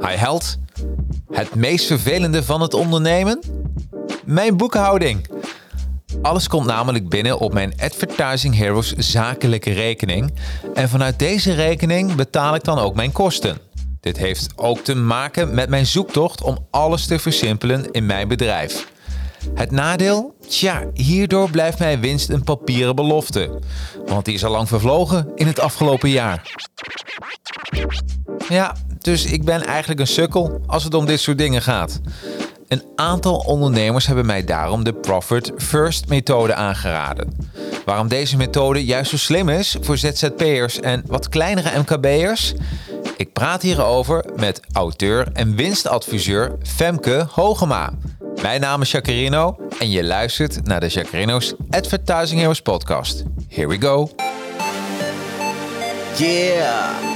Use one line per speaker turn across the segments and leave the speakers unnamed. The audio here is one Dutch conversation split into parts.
Hi held. Het meest vervelende van het ondernemen? Mijn boekhouding. Alles komt namelijk binnen op mijn Advertising Heroes zakelijke rekening. En vanuit deze rekening betaal ik dan ook mijn kosten. Dit heeft ook te maken met mijn zoektocht om alles te versimpelen in mijn bedrijf. Het nadeel? Tja, hierdoor blijft mijn winst een papieren belofte. Want die is al lang vervlogen in het afgelopen jaar. Ja, dus ik ben eigenlijk een sukkel als het om dit soort dingen gaat. Een aantal ondernemers hebben mij daarom de Profit First methode aangeraden. Waarom deze methode juist zo slim is voor ZZP'ers en wat kleinere MKB'ers? Ik praat hierover met auteur en winstadviseur Femke Hogema. Mijn naam is Jacarino en je luistert naar de Jacarino's Advertising Heroes podcast. Here we go.
Yeah,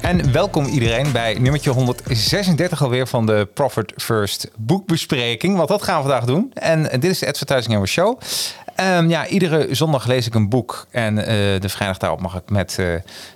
En welkom iedereen bij nummertje 136 alweer van de Profit First boekbespreking. Want dat gaan we vandaag doen. En dit is de Advertising Hour Show. Ehm, ja, iedere zondag lees ik een boek. En eh, de vrijdag daarop mag ik met eh,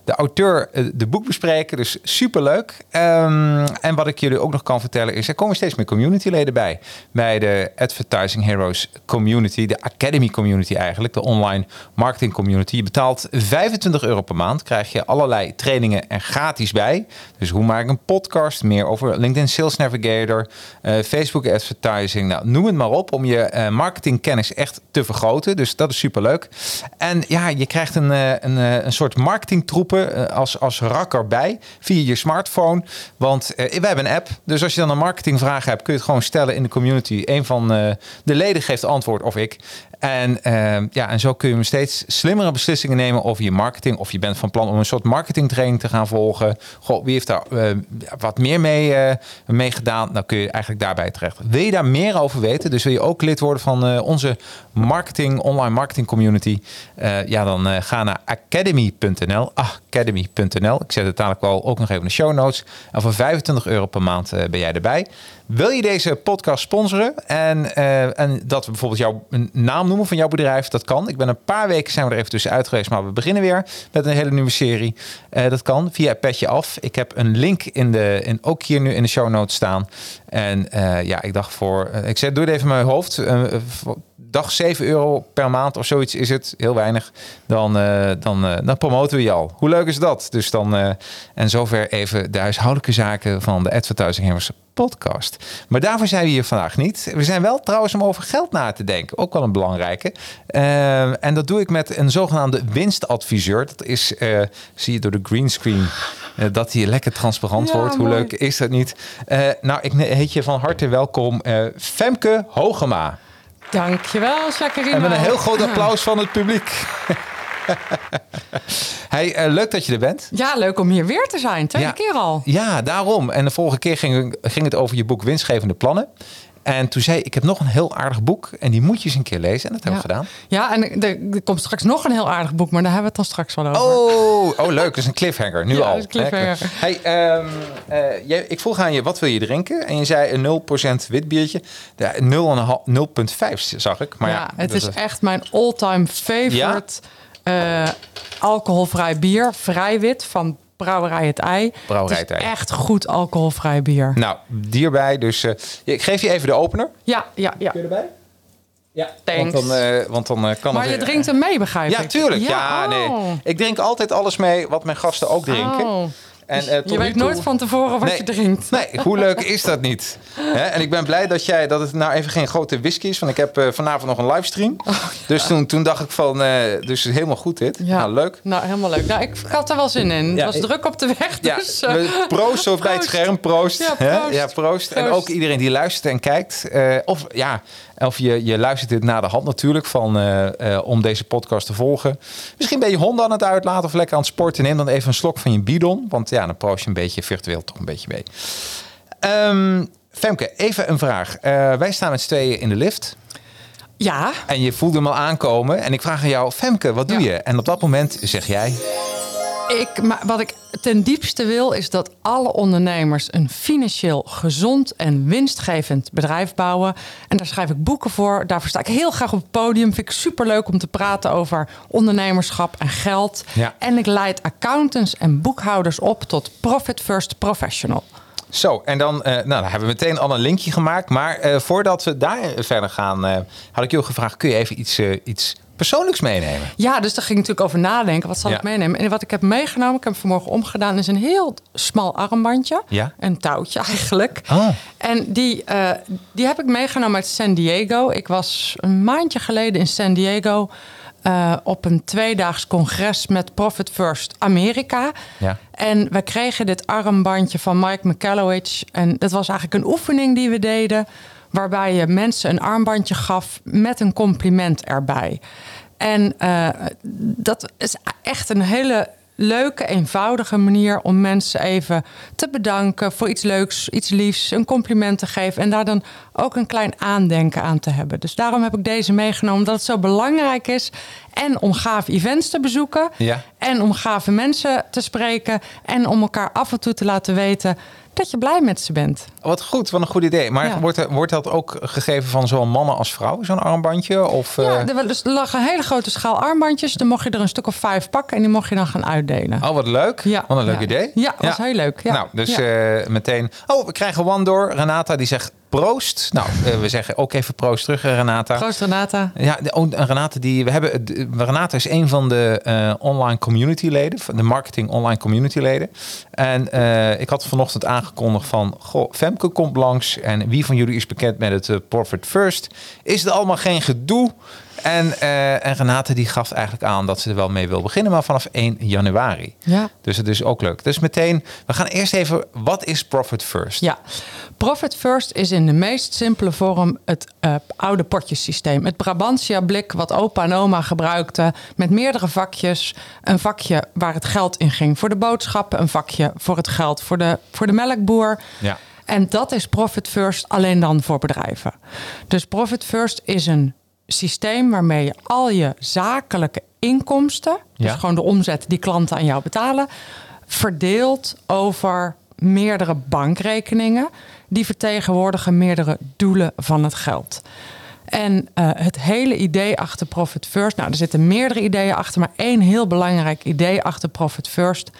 de auteur uh, de boek bespreken. Dus superleuk. Um, en wat ik jullie ook nog kan vertellen is... er komen steeds meer communityleden bij. Bij de Advertising Heroes Community. De Academy Community eigenlijk. De online marketing community. Je betaalt 25 euro per maand. Krijg je allerlei trainingen en gratis bij. Dus hoe maak ik een podcast? Meer over LinkedIn Sales Navigator. Facebook Advertising. Nou, noem het maar op. Om je marketingkennis echt te vergroten. Dus dat is superleuk. En ja, je krijgt een, een, een soort marketingtroepen als, als rakker bij via je smartphone. Want uh, we hebben een app. Dus als je dan een marketingvraag hebt, kun je het gewoon stellen in de community. Een van de leden geeft antwoord of ik. En, uh, ja, en zo kun je steeds slimmere beslissingen nemen over je marketing. Of je bent van plan om een soort marketingtraining te gaan volgen. Goh, wie heeft daar uh, wat meer mee, uh, mee gedaan? Dan kun je eigenlijk daarbij terecht. Wil je daar meer over weten? Dus wil je ook lid worden van onze marketing, online marketing community? ja, dan ga naar academy.nl. Academy.nl. Ik zet het dadelijk wel ook nog even in de show notes. En voor 25 euro per maand ben jij erbij. Wil je deze podcast sponsoren en, uh, en dat we bijvoorbeeld jouw naam noemen van jouw bedrijf? Dat kan. Ik ben een paar weken zijn we er even tussenuit geweest, maar we beginnen weer met een hele nieuwe serie. Uh, dat kan via Petje Af. Ik heb een link in de, in, ook hier nu in de show notes staan. En uh, ja, ik dacht voor, ik zeg, doe het even in mijn hoofd. Dag 7 euro per maand of zoiets is het, heel weinig. Dan, dan, dan promoten we je al. Hoe leuk is dat? Dus dan, en zover even de huishoudelijke zaken van de Advertising Hammers podcast. Maar daarvoor zijn we hier vandaag niet. We zijn wel trouwens om over geld na te denken. Ook wel een belangrijke. Uh, en dat doe ik met een zogenaamde winstadviseur. Dat is, uh, zie je door de greenscreen, uh, dat hij lekker transparant ja, wordt. Hoe mooi. leuk is dat niet? nou, ik heet je van harte welkom Femke Hogema.
Dankjewel, Jacqueline.
En met een heel groot applaus van het publiek. hey, uh, leuk dat je er bent.
Ja, leuk om hier weer te zijn. Tweede
ja,
keer al.
Ja, daarom. En de vorige keer ging, ging het over je boek Winstgevende Plannen. En toen zei ik, ik heb nog een heel aardig boek en die moet je eens een keer lezen. En dat hebben
ja.
we gedaan.
Ja, en er, er, komt straks nog een heel aardig boek, maar daar hebben we het dan straks wel over.
Oh, oh leuk. Dat is een cliffhanger, nu
ja,
al.
Een cliffhanger.
Hey, um, uh, jij, ik vroeg aan je, wat wil je drinken? En je zei een 0% wit biertje. 0,5 zag ik. Maar ja,
ja het is echt mijn all-time favorite... Uh, alcoholvrij bier, vrij wit van Brouwerij Het Ei.
Brouwerij
het,
het Ei.
Echt goed alcoholvrij bier.
Nou, hierbij dus. Uh, ik geef je even de opener.
Ja, ja, ja.
Kun je erbij? Ja,
Thanks.
want dan, uh, want dan uh, kan
maar
het...
je drinkt hem mee, begrijp
ja,
ik?
Tuurlijk, ja,
ja
oh.
nee.
Ik drink altijd alles mee wat mijn gasten ook drinken.
Oh.
En,
Dus
eh,
je weet
toe-
nooit van tevoren wat
Nee.
je drinkt.
Nee, hoe leuk is dat niet? Hè? En ik ben blij dat, jij, dat het nou even geen grote whisky is. Want ik heb eh, vanavond nog een livestream. dus toen, toen dacht ik van, eh, dus helemaal goed dit.
Ja.
Nou, leuk.
Nou, helemaal leuk. Nou, ik had er wel zin in. Het
Ja,
was
ik-
druk op de weg,
Ja,
dus...
we- proost zo bij het scherm. Proost.
Ja, proost.
Ja, proost. En ook iedereen die luistert en kijkt. of ja, of je, je luistert dit na de hand natuurlijk van, om deze podcast te volgen. Misschien ben je honden aan het uitlaten of lekker aan het sporten. Neem dan even een slok van je bidon. Want ja, dan proost je een beetje virtueel toch een beetje mee. Ehm, Femke, even een vraag. Eh, wij staan met z'n tweeën in de lift.
ja,
En je voelde hem al aankomen. En ik vraag aan jou, Femke, wat doe
Ja.
je? En op dat moment zeg jij...
ik, maar wat ik ten diepste wil is dat alle ondernemers een financieel gezond en winstgevend bedrijf bouwen. En daar schrijf ik boeken voor. Daarvoor sta ik heel graag op het podium. Vind ik superleuk om te praten over ondernemerschap en geld.
Ja.
En ik leid accountants en boekhouders op tot Profit First Professional.
Zo, en dan, eh, nou, dan hebben we meteen al een linkje gemaakt. Maar eh, voordat we daar verder gaan, eh, had ik je gevraagd: kun je even iets, iets persoonlijks meenemen?
Ja, dus daar ging ik natuurlijk over nadenken. Wat zal
Ja.
ik meenemen? En wat ik heb meegenomen, ik heb vanmorgen omgedaan, is een heel smal armbandje.
Ja.
Een touwtje eigenlijk.
Oh.
En die, eh, die heb ik meegenomen uit San Diego. Ik was een maandje geleden in San Diego eh, op een tweedaags congres met Profit First Amerika.
Ja.
En we kregen dit armbandje van Mike McCallowich. En dat was eigenlijk een oefening die we deden. Waarbij je mensen een armbandje gaf met een compliment erbij. En eh, dat is echt een hele leuke, eenvoudige manier om mensen even te bedanken voor iets leuks, iets liefs, een compliment te geven. En daar dan ook een klein aandenken aan te hebben. Dus daarom heb ik deze meegenomen, omdat het zo belangrijk is. En om gave events te bezoeken.
Ja.
En om gave mensen te spreken. En om elkaar af en toe te laten weten dat je blij met ze bent.
Wat goed, wat een goed idee. Maar
Ja.
wordt, wordt dat ook gegeven van zowel mannen als vrouwen, zo'n armbandje? Of, eh,
Ja, er, was- dus er lag een hele grote schaal armbandjes. Dan mocht je er een stuk of vijf pakken en die mocht je dan gaan uitdelen.
Oh, wat leuk.
Ja,
wat een leuk
ja.
idee.
Ja, was heel leuk, ja.
Nou, dus eh, meteen... Oh, we krijgen one door. Renata die zegt proost. Nou, eh, we zeggen ook even proost terug, eh, Renata.
Proost Renata.
Ja, de- oh, Renate, die, we hebben, de- Renate is een van de eh, online community leden, van de marketing online community leden. En eh, ik had vanochtend aangekondigd van, goh, Femke komt langs en wie van jullie is bekend met het eh, Profit First? Is er allemaal geen gedoe? En, eh, en Renate die gaf eigenlijk aan dat ze er wel mee wil beginnen, maar vanaf 1 januari.
Ja.
Dus het is ook leuk. Dus meteen, we gaan eerst even, wat is Profit First?
Ja, Profit First is in de meest simpele vorm het eh, oude potjesysteem. Het Brabantia blik wat opa en oma gebruikten met meerdere vakjes. Een vakje waar het geld in ging voor de boodschappen. Een vakje voor het geld voor de, voor de melkboer.
Ja.
En dat is Profit First alleen dan voor bedrijven. Dus Profit First is een systeem waarmee je al je zakelijke inkomsten, dus gewoon de omzet die klanten aan jou betalen, verdeelt over meerdere bankrekeningen. Die vertegenwoordigen meerdere doelen van het geld. En eh, het hele idee achter Profit First, nou er zitten meerdere ideeën achter, maar één heel belangrijk idee achter Profit First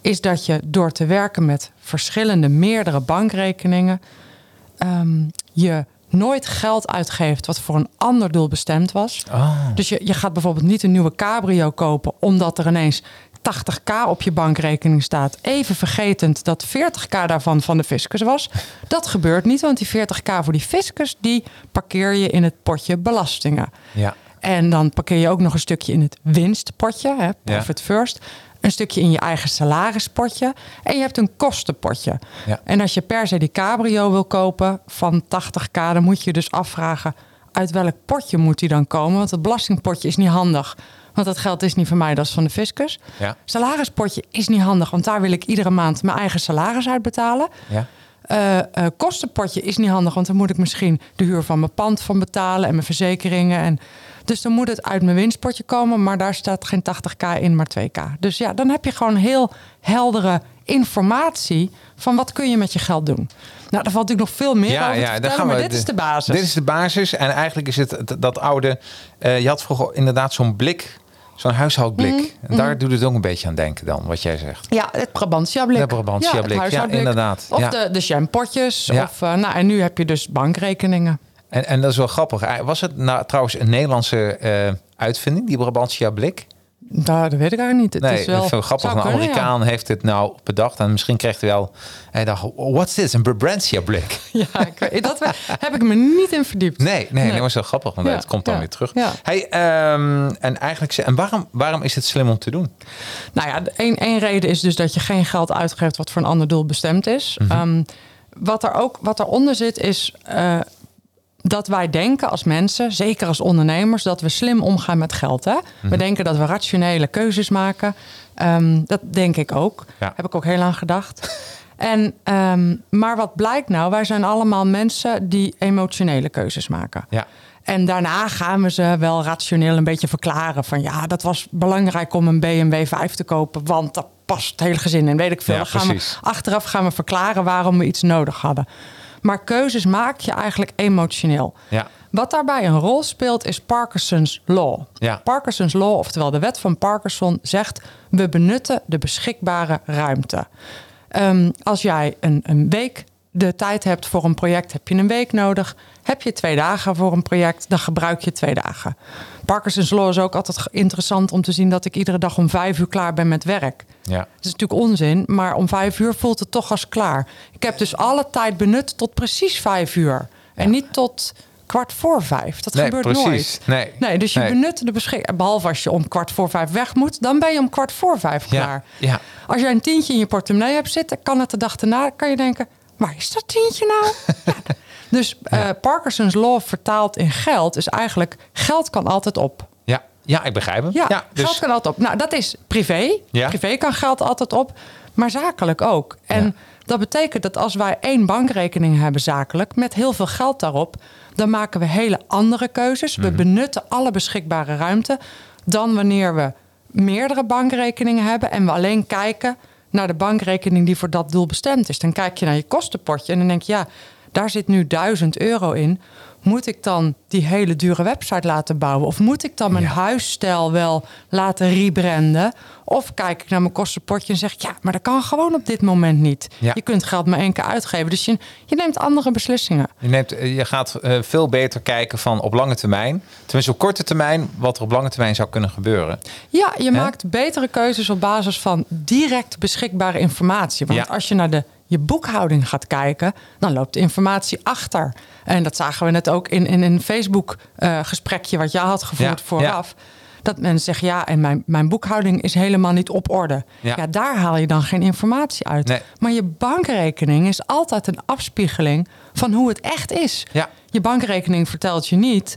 is dat je door te werken met verschillende meerdere bankrekeningen ehm, je nooit geld uitgeeft wat voor een ander doel bestemd was. Dus je, je gaat bijvoorbeeld niet een nieuwe cabrio kopen omdat er ineens 80k op je bankrekening staat. Even vergetend dat 40k daarvan van de fiscus was. Dat gebeurt niet, want die 40k voor die fiscus... die parkeer je in het potje belastingen.
Ja.
En dan parkeer je ook nog een stukje in het winstpotje, hè, profit first. Een stukje in je eigen salarispotje. En je hebt een kostenpotje.
Ja.
En als je per se die cabrio wil kopen van 80k... dan moet je je dus afvragen uit welk potje moet die dan komen. Want het belastingpotje is niet handig. Want dat geld is niet van mij, dat is van de fiscus.
Ja.
Salarispotje is niet handig, want daar wil ik iedere maand mijn eigen salaris uitbetalen.
Ja.
Eh, eh, kostenpotje is niet handig, want dan moet ik misschien de huur van mijn pand van betalen en mijn verzekeringen. En, dus dan moet het uit mijn winstpotje komen, maar daar staat geen 80k in, maar 2k. Dus ja, dan heb je gewoon heel heldere informatie van wat kun je met je geld doen. Nou, daar valt natuurlijk nog veel meer over te vertellen, maar dit is de basis.
Dit is de basis. En eigenlijk is het dat oude... eh, je had vroeger inderdaad zo'n blik, zo'n huishoudblik.
Mhm,
En daar doet het ook een beetje aan denken dan, wat jij zegt.
Ja, het Brabantia blik.
De Brabantia
ja,
ja, inderdaad.
Of
Ja.
de, de jampotjes.
Ja.
Of, eh, nou, en nu heb je dus bankrekeningen.
En, en dat is wel grappig. Eh, Was het nou trouwens een Nederlandse eh, uitvinding, die Brabantia blik?
Daar, dat weet ik eigenlijk niet. Het
Nee,
is wel,
dat vind ik grappig. Een
ja.
Amerikaan heeft het nou bedacht. En misschien kreeg hij wel... Hij dacht, what's this? Een Brabantsia blik.
Ja, ik, dat heb ik me niet in verdiept.
Nee, nee, nee.
Nee.
dat was wel grappig. Want
Ja,
het komt dan
ja,
weer terug. Hey, ehm, en eigenlijk... En waarom, waarom is het slim om te doen?
Nou ja, één, één reden is dus dat je geen geld uitgeeft wat voor een ander doel bestemd is.
Mhm.
Ehm, wat er ook wat eronder zit is eh, dat wij denken als mensen, zeker als ondernemers, dat we slim omgaan met geld. Hè?
Mhm.
We denken dat we rationele keuzes maken. Ehm, dat denk ik ook.
Ja.
Heb ik ook heel lang gedacht. En, ehm, maar wat blijkt nou? Wij zijn allemaal mensen die emotionele keuzes maken.
Ja.
En daarna gaan we ze wel rationeel een beetje verklaren. Van ja, dat was belangrijk om een BMW 5 te kopen. Want dat past het hele gezin in. Weet ik veel.
Ja,
gaan we, achteraf gaan we verklaren waarom we iets nodig hadden. Maar keuzes maak je eigenlijk emotioneel.
Ja.
Wat daarbij een rol speelt is Parkinson's Law.
Ja.
Parkinson's Law, oftewel de wet van Parkinson, zegt... we benutten de beschikbare ruimte. Ehm, als jij een, een week de tijd hebt voor een project, heb je een week nodig. Heb je twee dagen voor een project, dan gebruik je twee dagen. Parkinson's Law is ook altijd interessant om te zien... dat ik iedere dag om vijf uur klaar ben met werk.
Ja.
Het is natuurlijk onzin, maar om vijf uur voelt het toch als klaar. Ik heb dus alle tijd benut tot precies vijf uur. En niet tot kwart voor vijf. Dat
Nee,
gebeurt
precies.
nooit.
Nee.
nee, dus je
Nee.
benut de beschikking. Behalve als je om kwart voor vijf weg moet, dan ben je om kwart voor vijf
Ja.
klaar.
Ja.
Als jij een tientje in je portemonnee hebt zitten, kan het de dag erna, kan je denken, waar is dat tientje nou? ja. Dus eh, Parkinson's Law vertaald in geld is eigenlijk, geld kan altijd op.
Ja. Ja, ik begrijp hem.
Ja,
dus,
geld kan altijd op. Nou, dat is privé.
Ja.
Privé kan geld altijd op, maar zakelijk ook. En
Ja.
dat betekent dat als wij één bankrekening hebben zakelijk... met heel veel geld daarop, dan maken we hele andere keuzes.
Mhm.
We benutten alle beschikbare ruimte... dan wanneer we meerdere bankrekeningen hebben... en we alleen kijken naar de bankrekening die voor dat doel bestemd is. Dan kijk je naar je kostenpotje en dan denk je... ja, daar zit nu 1000 euro in. Moet ik dan die hele dure website laten bouwen? Of moet ik dan mijn
Ja.
huisstijl wel laten rebranden? Of kijk ik naar mijn kostenpotje en zeg... ja, maar dat kan gewoon op dit moment niet.
Ja.
Je kunt geld maar één keer uitgeven. Dus je, je neemt andere beslissingen.
Je, neemt, eh, je gaat eh, veel beter kijken van op lange termijn. Tenminste op korte termijn, wat er op lange termijn zou kunnen gebeuren.
Ja, je maakt betere keuzes op basis van direct beschikbare informatie. Want
Ja.
als je naar de, je boekhouding gaat kijken, dan loopt de informatie achter. En dat zagen we net ook in, in een Facebook-gesprekje wat jij had gevoerd
Ja,
vooraf. Dat mensen zeggen, ja, en mijn, mijn boekhouding is helemaal niet op orde.
Ja.
Ja. daar haal je dan geen informatie uit.
Nee.
Maar je bankrekening is altijd een afspiegeling van hoe het echt is.
Ja.
Je bankrekening vertelt je niet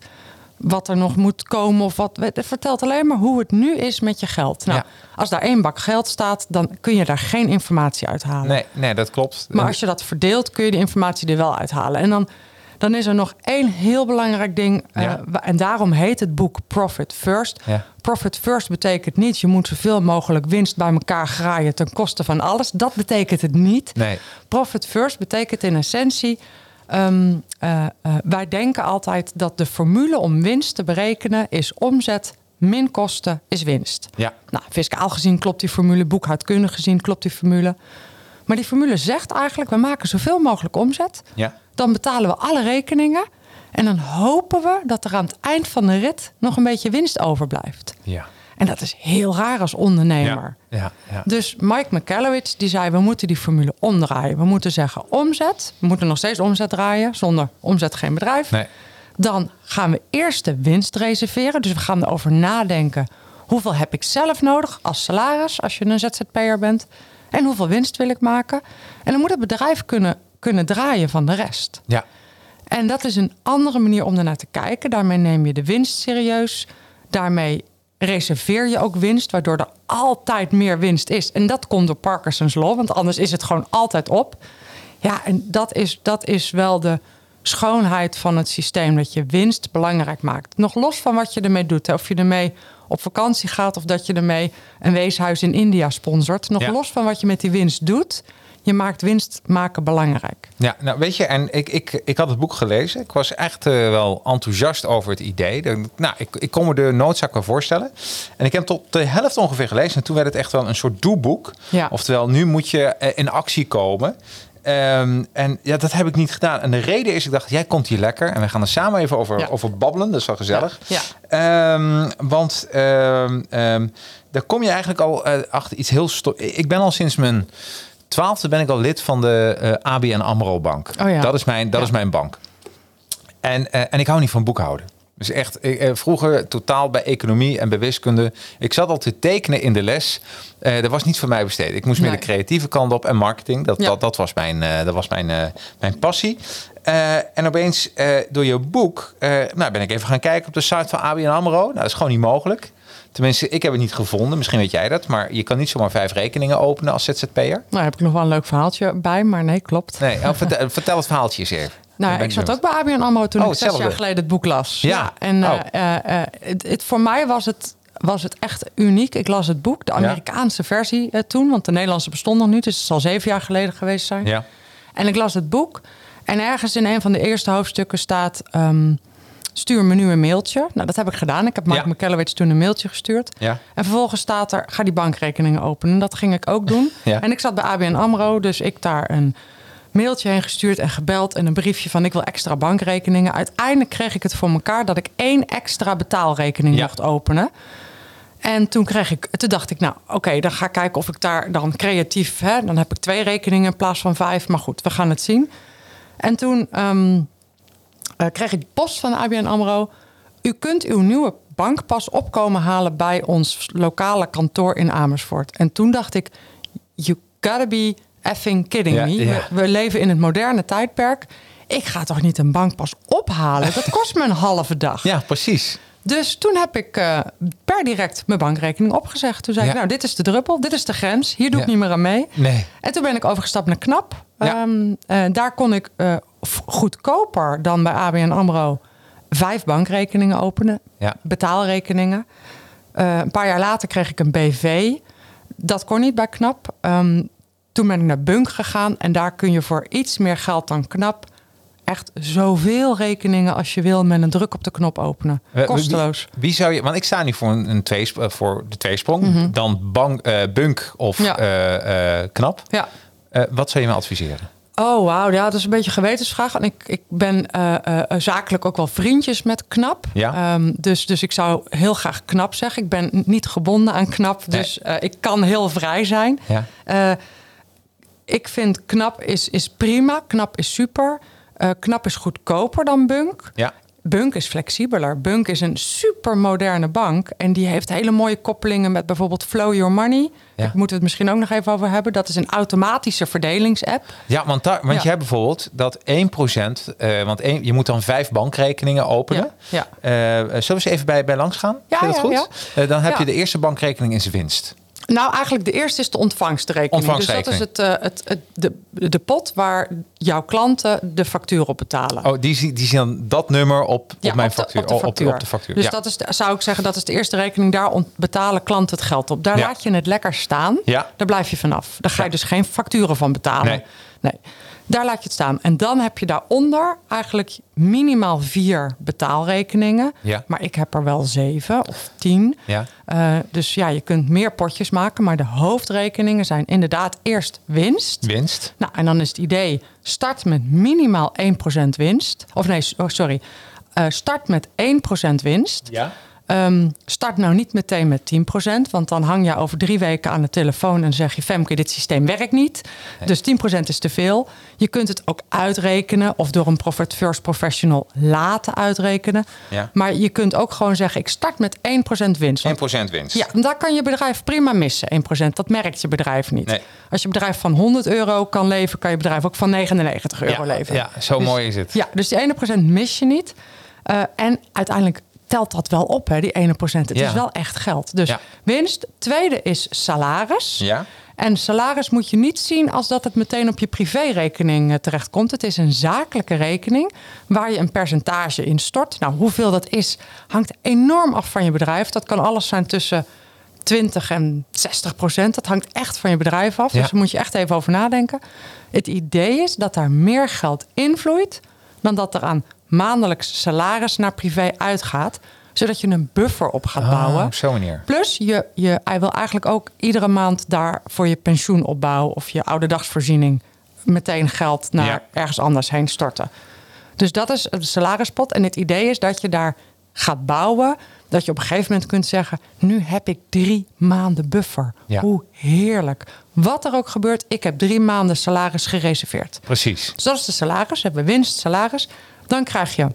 wat er nog moet komen of wat. Het vertelt alleen maar hoe het nu is met je geld. Nou,
Ja.
als daar één bak geld staat, dan kun je daar geen informatie uithalen.
Nee, nee dat klopt.
Maar als je dat verdeelt, kun je de informatie er wel uithalen. En dan, dan is er nog één heel belangrijk ding. eh,
Ja.
en daarom heet het boek Profit First.
Ja.
Profit First betekent niet... je moet zoveel mogelijk winst bij elkaar graaien... ten koste van alles. Dat betekent het niet.
Nee.
Profit First betekent in essentie... ehm, eh, eh, wij denken altijd dat de formule om winst te berekenen... is omzet min kosten is winst.
Ja.
Nou, fiscaal gezien klopt die formule, boekhoudkundig gezien klopt die formule. Maar die formule zegt eigenlijk: we maken zoveel mogelijk omzet.
Ja.
Dan betalen we alle rekeningen. En dan hopen we dat er aan het eind van de rit nog een beetje winst overblijft.
Ja.
En dat is heel raar als ondernemer.
Ja. Ja. ja.
Dus Mike McCallowitz die zei: we moeten die formule omdraaien. We moeten zeggen omzet. We moeten nog steeds omzet draaien. Zonder omzet geen bedrijf.
Nee.
Dan gaan we eerst de winst reserveren. Dus we gaan erover nadenken. Hoeveel heb ik zelf nodig als salaris als je een ZZP'er bent? En hoeveel winst wil ik maken? En dan moet het bedrijf kunnen, kunnen draaien van de rest.
Ja.
En dat is een andere manier om ernaar te kijken. Daarmee neem je de winst serieus. Daarmee reserveer je ook winst, waardoor er altijd meer winst is. En dat komt door Parkinson's Law, want anders is het gewoon altijd op. Ja, en dat is, dat is wel de schoonheid van het systeem, dat je winst belangrijk maakt. Nog los van wat je ermee doet. hè. Of je ermee op vakantie gaat of dat je ermee een weeshuis in India sponsort. Nog
Ja.
los van wat je met die winst doet, je maakt winst maken belangrijk.
Ja, nou weet je, en ik, ik, ik had het boek gelezen. Ik was echt eh, wel enthousiast over het idee. De- Nou, ik, ik kon me de noodzaak wel voorstellen. En ik heb tot de helft ongeveer gelezen. En toen werd het echt wel een soort doeboek.
Ja.
Oftewel, nu moet je eh, in actie komen. ehm, en ja, dat heb ik niet gedaan. En de reden is, ik dacht, jij komt hier lekker. En we gaan er samen even over,
Ja.
over babbelen. Dat is wel gezellig.
Ja.
Ehm, want ehm, ehm, daar kom je eigenlijk al eh, achter iets heel... Ik ben al sinds mijn twaalfde ben ik al lid van de eh, ABN AMRO Bank.
Oh ja.
Dat, is mijn, dat
Ja.
is mijn bank. En, eh, en ik hou niet van boekhouden. Dus echt, ik, eh, vroeger totaal bij economie en bij wiskunde. Ik zat al te tekenen in de les. Eh dat was niet voor mij besteed. Ik moest meer de creatieve kant op en marketing. Dat,
Ja.
dat, dat was mijn, dat was mijn, mijn passie. En opeens door je boek nou, ben ik even gaan kijken op de site van ABN AMRO. Nou, dat is gewoon niet mogelijk. Tenminste, ik heb het niet gevonden. Misschien weet jij dat. Maar je kan niet zomaar vijf rekeningen openen als ZZP'er.
Nou heb ik nog wel een leuk verhaaltje bij, maar nee, klopt.
Nee, oh, vertel, vertel het verhaaltje eens even.
Nou, ik zat ook bij ABN AMRO toen
Oh,
ik zes
hetzelfde.
jaar geleden het boek las.
Ja.
en eh,
Oh.
eh, eh, het, het- voor mij was het, was het echt uniek. Ik las het boek, de Amerikaanse versie eh, toen, want de Nederlandse bestond nog niet. Dus het zal zeven jaar geleden geweest zijn.
Ja.
En ik las het boek. En ergens in een van de eerste hoofdstukken staat... ehm, stuur me nu een mailtje. Nou, dat heb ik gedaan. Ik heb Mark
Ja.
Toen een mailtje gestuurd.
Ja.
En vervolgens staat er, ga die bankrekeningen openen. Dat ging ik ook doen.
Ja.
En ik zat bij ABN AMRO, dus ik daar een mailtje heen gestuurd en gebeld... en een briefje van ik wil extra bankrekeningen. Uiteindelijk kreeg ik het voor elkaar dat ik één extra betaalrekening
Ja.
mocht openen. En toen, kreeg ik, toen dacht ik, nou oké, dan ga ik kijken of ik daar dan creatief... Hè, dan heb ik twee rekeningen in plaats van vijf. Maar goed, we gaan het zien. En toen ehm, eh, kreeg ik post van ABN AMRO. U kunt uw nieuwe bankpas opkomen halen bij ons lokale kantoor in Amersfoort. En toen dacht ik, you gotta be effing kidding
Ja,
me.
ja.
We, we leven in het moderne tijdperk. Ik ga toch niet een bankpas ophalen? Dat kost me een halve dag.
ja, precies.
Dus toen heb ik eh, per direct mijn bankrekening opgezegd. Toen zei
Ja.
ik, nou, dit is de druppel, dit is de grens. Hier doe ik niet meer aan mee.
Nee.
En toen ben ik overgestapt naar KNAP.
Ja.
Ehm, eh, daar kon ik eh, goedkoper dan bij ABN AMRO vijf bankrekeningen openen.
Ja.
Betaalrekeningen. Eh, een paar jaar later kreeg ik een BV. Dat kon niet bij KNAP. Ehm, toen ben ik naar Bunk gegaan. En daar kun je voor iets meer geld dan KNAP... echt zoveel rekeningen als je wil met een druk op de knop openen.
Eh,
Kosteloos.
Wie, wie zou je, want ik sta nu voor een, een tweesp- eh, voor de tweesprong. Dan bank, bunk of
Mhm. Ja.
knap.
Ja.
Wat zou je me adviseren?
Oh, wauw. Ja, dat is een beetje een gewetensvraag. En ik, ik ben eh, eh, zakelijk ook wel vriendjes met KNAP.
Ja.
Ehm, dus, dus ik zou heel graag KNAP zeggen. Ik ben niet gebonden aan KNAP.
Nee.
Dus eh, ik kan heel vrij zijn.
Ja.
Eh, ik vind KNAP is, is prima. KNAP is super. Eh KNAP is goedkoper dan Bunk.
Ja.
Bunk is flexibeler. Bunk is een super moderne bank. En die heeft hele mooie koppelingen met bijvoorbeeld Flow Your Money.
Ja.
Daar moeten we het misschien ook nog even over hebben. Dat is een automatische verdelingsapp.
Ja, want, daar, want
Ja.
je hebt bijvoorbeeld dat 1%, eh want één, je moet dan vijf bankrekeningen openen.
Ja,
Eh, zullen we eens even bij, bij langs gaan?
Ja,
Vind dat goed? Eh, dan heb je de eerste bankrekening in zijn winst.
Nou, eigenlijk de eerste is de ontvangstrekening.
Ontvangstrekening.
Dus dat is het, eh, het, het, de, de pot waar jouw klanten de factuur op betalen.
Oh, die, die zien dan dat nummer op,
Ja,
op mijn
op de-
factuur.
Op de
Oh,
factuur.
op de factuur.
Dus
ja.
dat is, zou ik zeggen, dat is de eerste rekening. Daar betalen klanten het geld op. Daar
Ja.
laat je het lekker staan.
Ja.
Daar blijf je vanaf. Daar ga je dus geen facturen van betalen.
Nee.
nee. Daar laat je het staan. En dan heb je daaronder eigenlijk minimaal vier betaalrekeningen.
Ja.
Maar ik heb er wel zeven of tien.
Ja.
Eh, dus ja, je kunt meer potjes maken. Maar de hoofdrekeningen zijn inderdaad eerst winst.
Winst.
Nou, en dan is het idee: start met minimaal 1% winst. Of nee, oh, sorry. Eh, start met 1% winst.
Ja.
Ehm, start nou niet meteen met 10%, want dan hang je over drie weken aan de telefoon en zeg je: Femke, dit systeem werkt niet. Dus 10% is te veel. Je kunt het ook uitrekenen of door een Profit First Professional laten uitrekenen.
Ja.
Maar je kunt ook gewoon zeggen: ik start met 1% winst. Want
1% winst.
ja, daar kan je bedrijf prima missen, 1%. Dat merkt je bedrijf niet.
Nee.
Als je bedrijf van 100 euro kan leven, kan je bedrijf ook van 99 euro
ja,
leven.
ja, zo
Dus-
mooi is het.
Ja, dus die 1% mis je niet. Eh, en uiteindelijk telt dat wel op, hè, die 1%. Het
Ja.
is wel echt geld. Dus
Ja.
winst. Tweede is salaris.
Ja.
En salaris moet je niet zien als dat het meteen op je privérekening eh, terechtkomt. Het is een zakelijke rekening waar je een percentage in stort. Nou, hoeveel dat is, hangt enorm af van je bedrijf. Dat kan alles zijn tussen 20 en 60 procent. Dat hangt echt van je bedrijf af.
Ja.
Dus daar moet je echt even over nadenken. Het idee is dat daar meer geld invloeit dan dat er aan maandelijks salaris naar privé uitgaat. Zodat je een buffer op gaat bouwen.
Oh, op zo'n manier.
Plus, je, je, hij wil eigenlijk ook iedere maand daar voor je pensioenopbouw of je ouderdagsvoorziening meteen geld naar
Ja.
ergens anders heen storten. Dus dat is de salarispot. En het idee is dat je daar gaat bouwen. Dat je op een gegeven moment kunt zeggen: Nu heb ik drie maanden buffer.
Ja.
Hoe heerlijk. Wat er ook gebeurt, ik heb drie maanden salaris gereserveerd.
Precies.
Dus dat is de salaris. Hebben we winst, salaris. Dan krijg je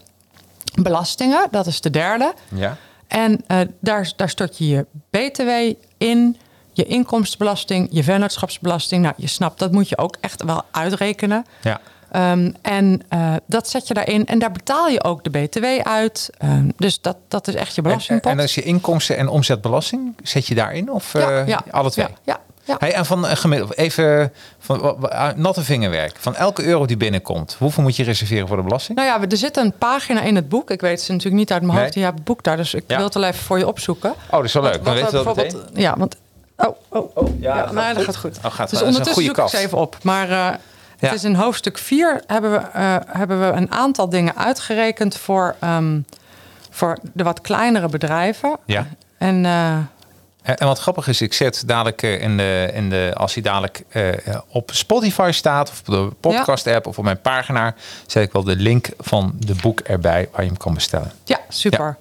belastingen. Dat is de derde.
Ja.
En eh, daar, daar stort je je BTW in, je inkomstenbelasting, je vennootschapsbelasting. Nou, je snapt, dat moet je ook echt wel uitrekenen.
Ja.
Ehm, en eh, dat zet je daarin. En daar betaal je ook de BTW uit. Ehm, dus dat, dat is echt je
En,
belastingpot.
en als je inkomsten en omzetbelasting, zet je daarin? Of eh, alle twee?
Ja, ja, ja.
Hey, en van een gemiddeld, even van ah, natte vingerwerk. Van elke euro die binnenkomt, hoeveel moet je reserveren voor de belasting?
Nou ja, er zit een pagina in het boek. Ik weet ze natuurlijk niet uit mijn hoofd.
Nee.
Je hebt het boek daar, dus ik
Ja.
wil het wel even voor je opzoeken.
Oh, dat is wel leuk. Dan
Wat
weten we dat meteen.
Ja, want... Oh, oh, oh.
ja,
Ja,
dat
dat
goed.
gaat goed.
Oh, gaat-
dus
dat is een
ondertussen
goede
zoek ik ze even op. Maar eh,
Ja.
het is in hoofdstuk 4 hebben we, eh, hebben we een aantal dingen uitgerekend voor, ehm, voor de wat kleinere bedrijven.
Ja.
En eh,
En, en wat grappig is, ik zet dadelijk eh, in de, in de, als hij dadelijk eh, op Spotify staat, of op de podcast-app of op mijn pagina, zet ik wel de link van de boek erbij waar je hem kan bestellen.
ja, super.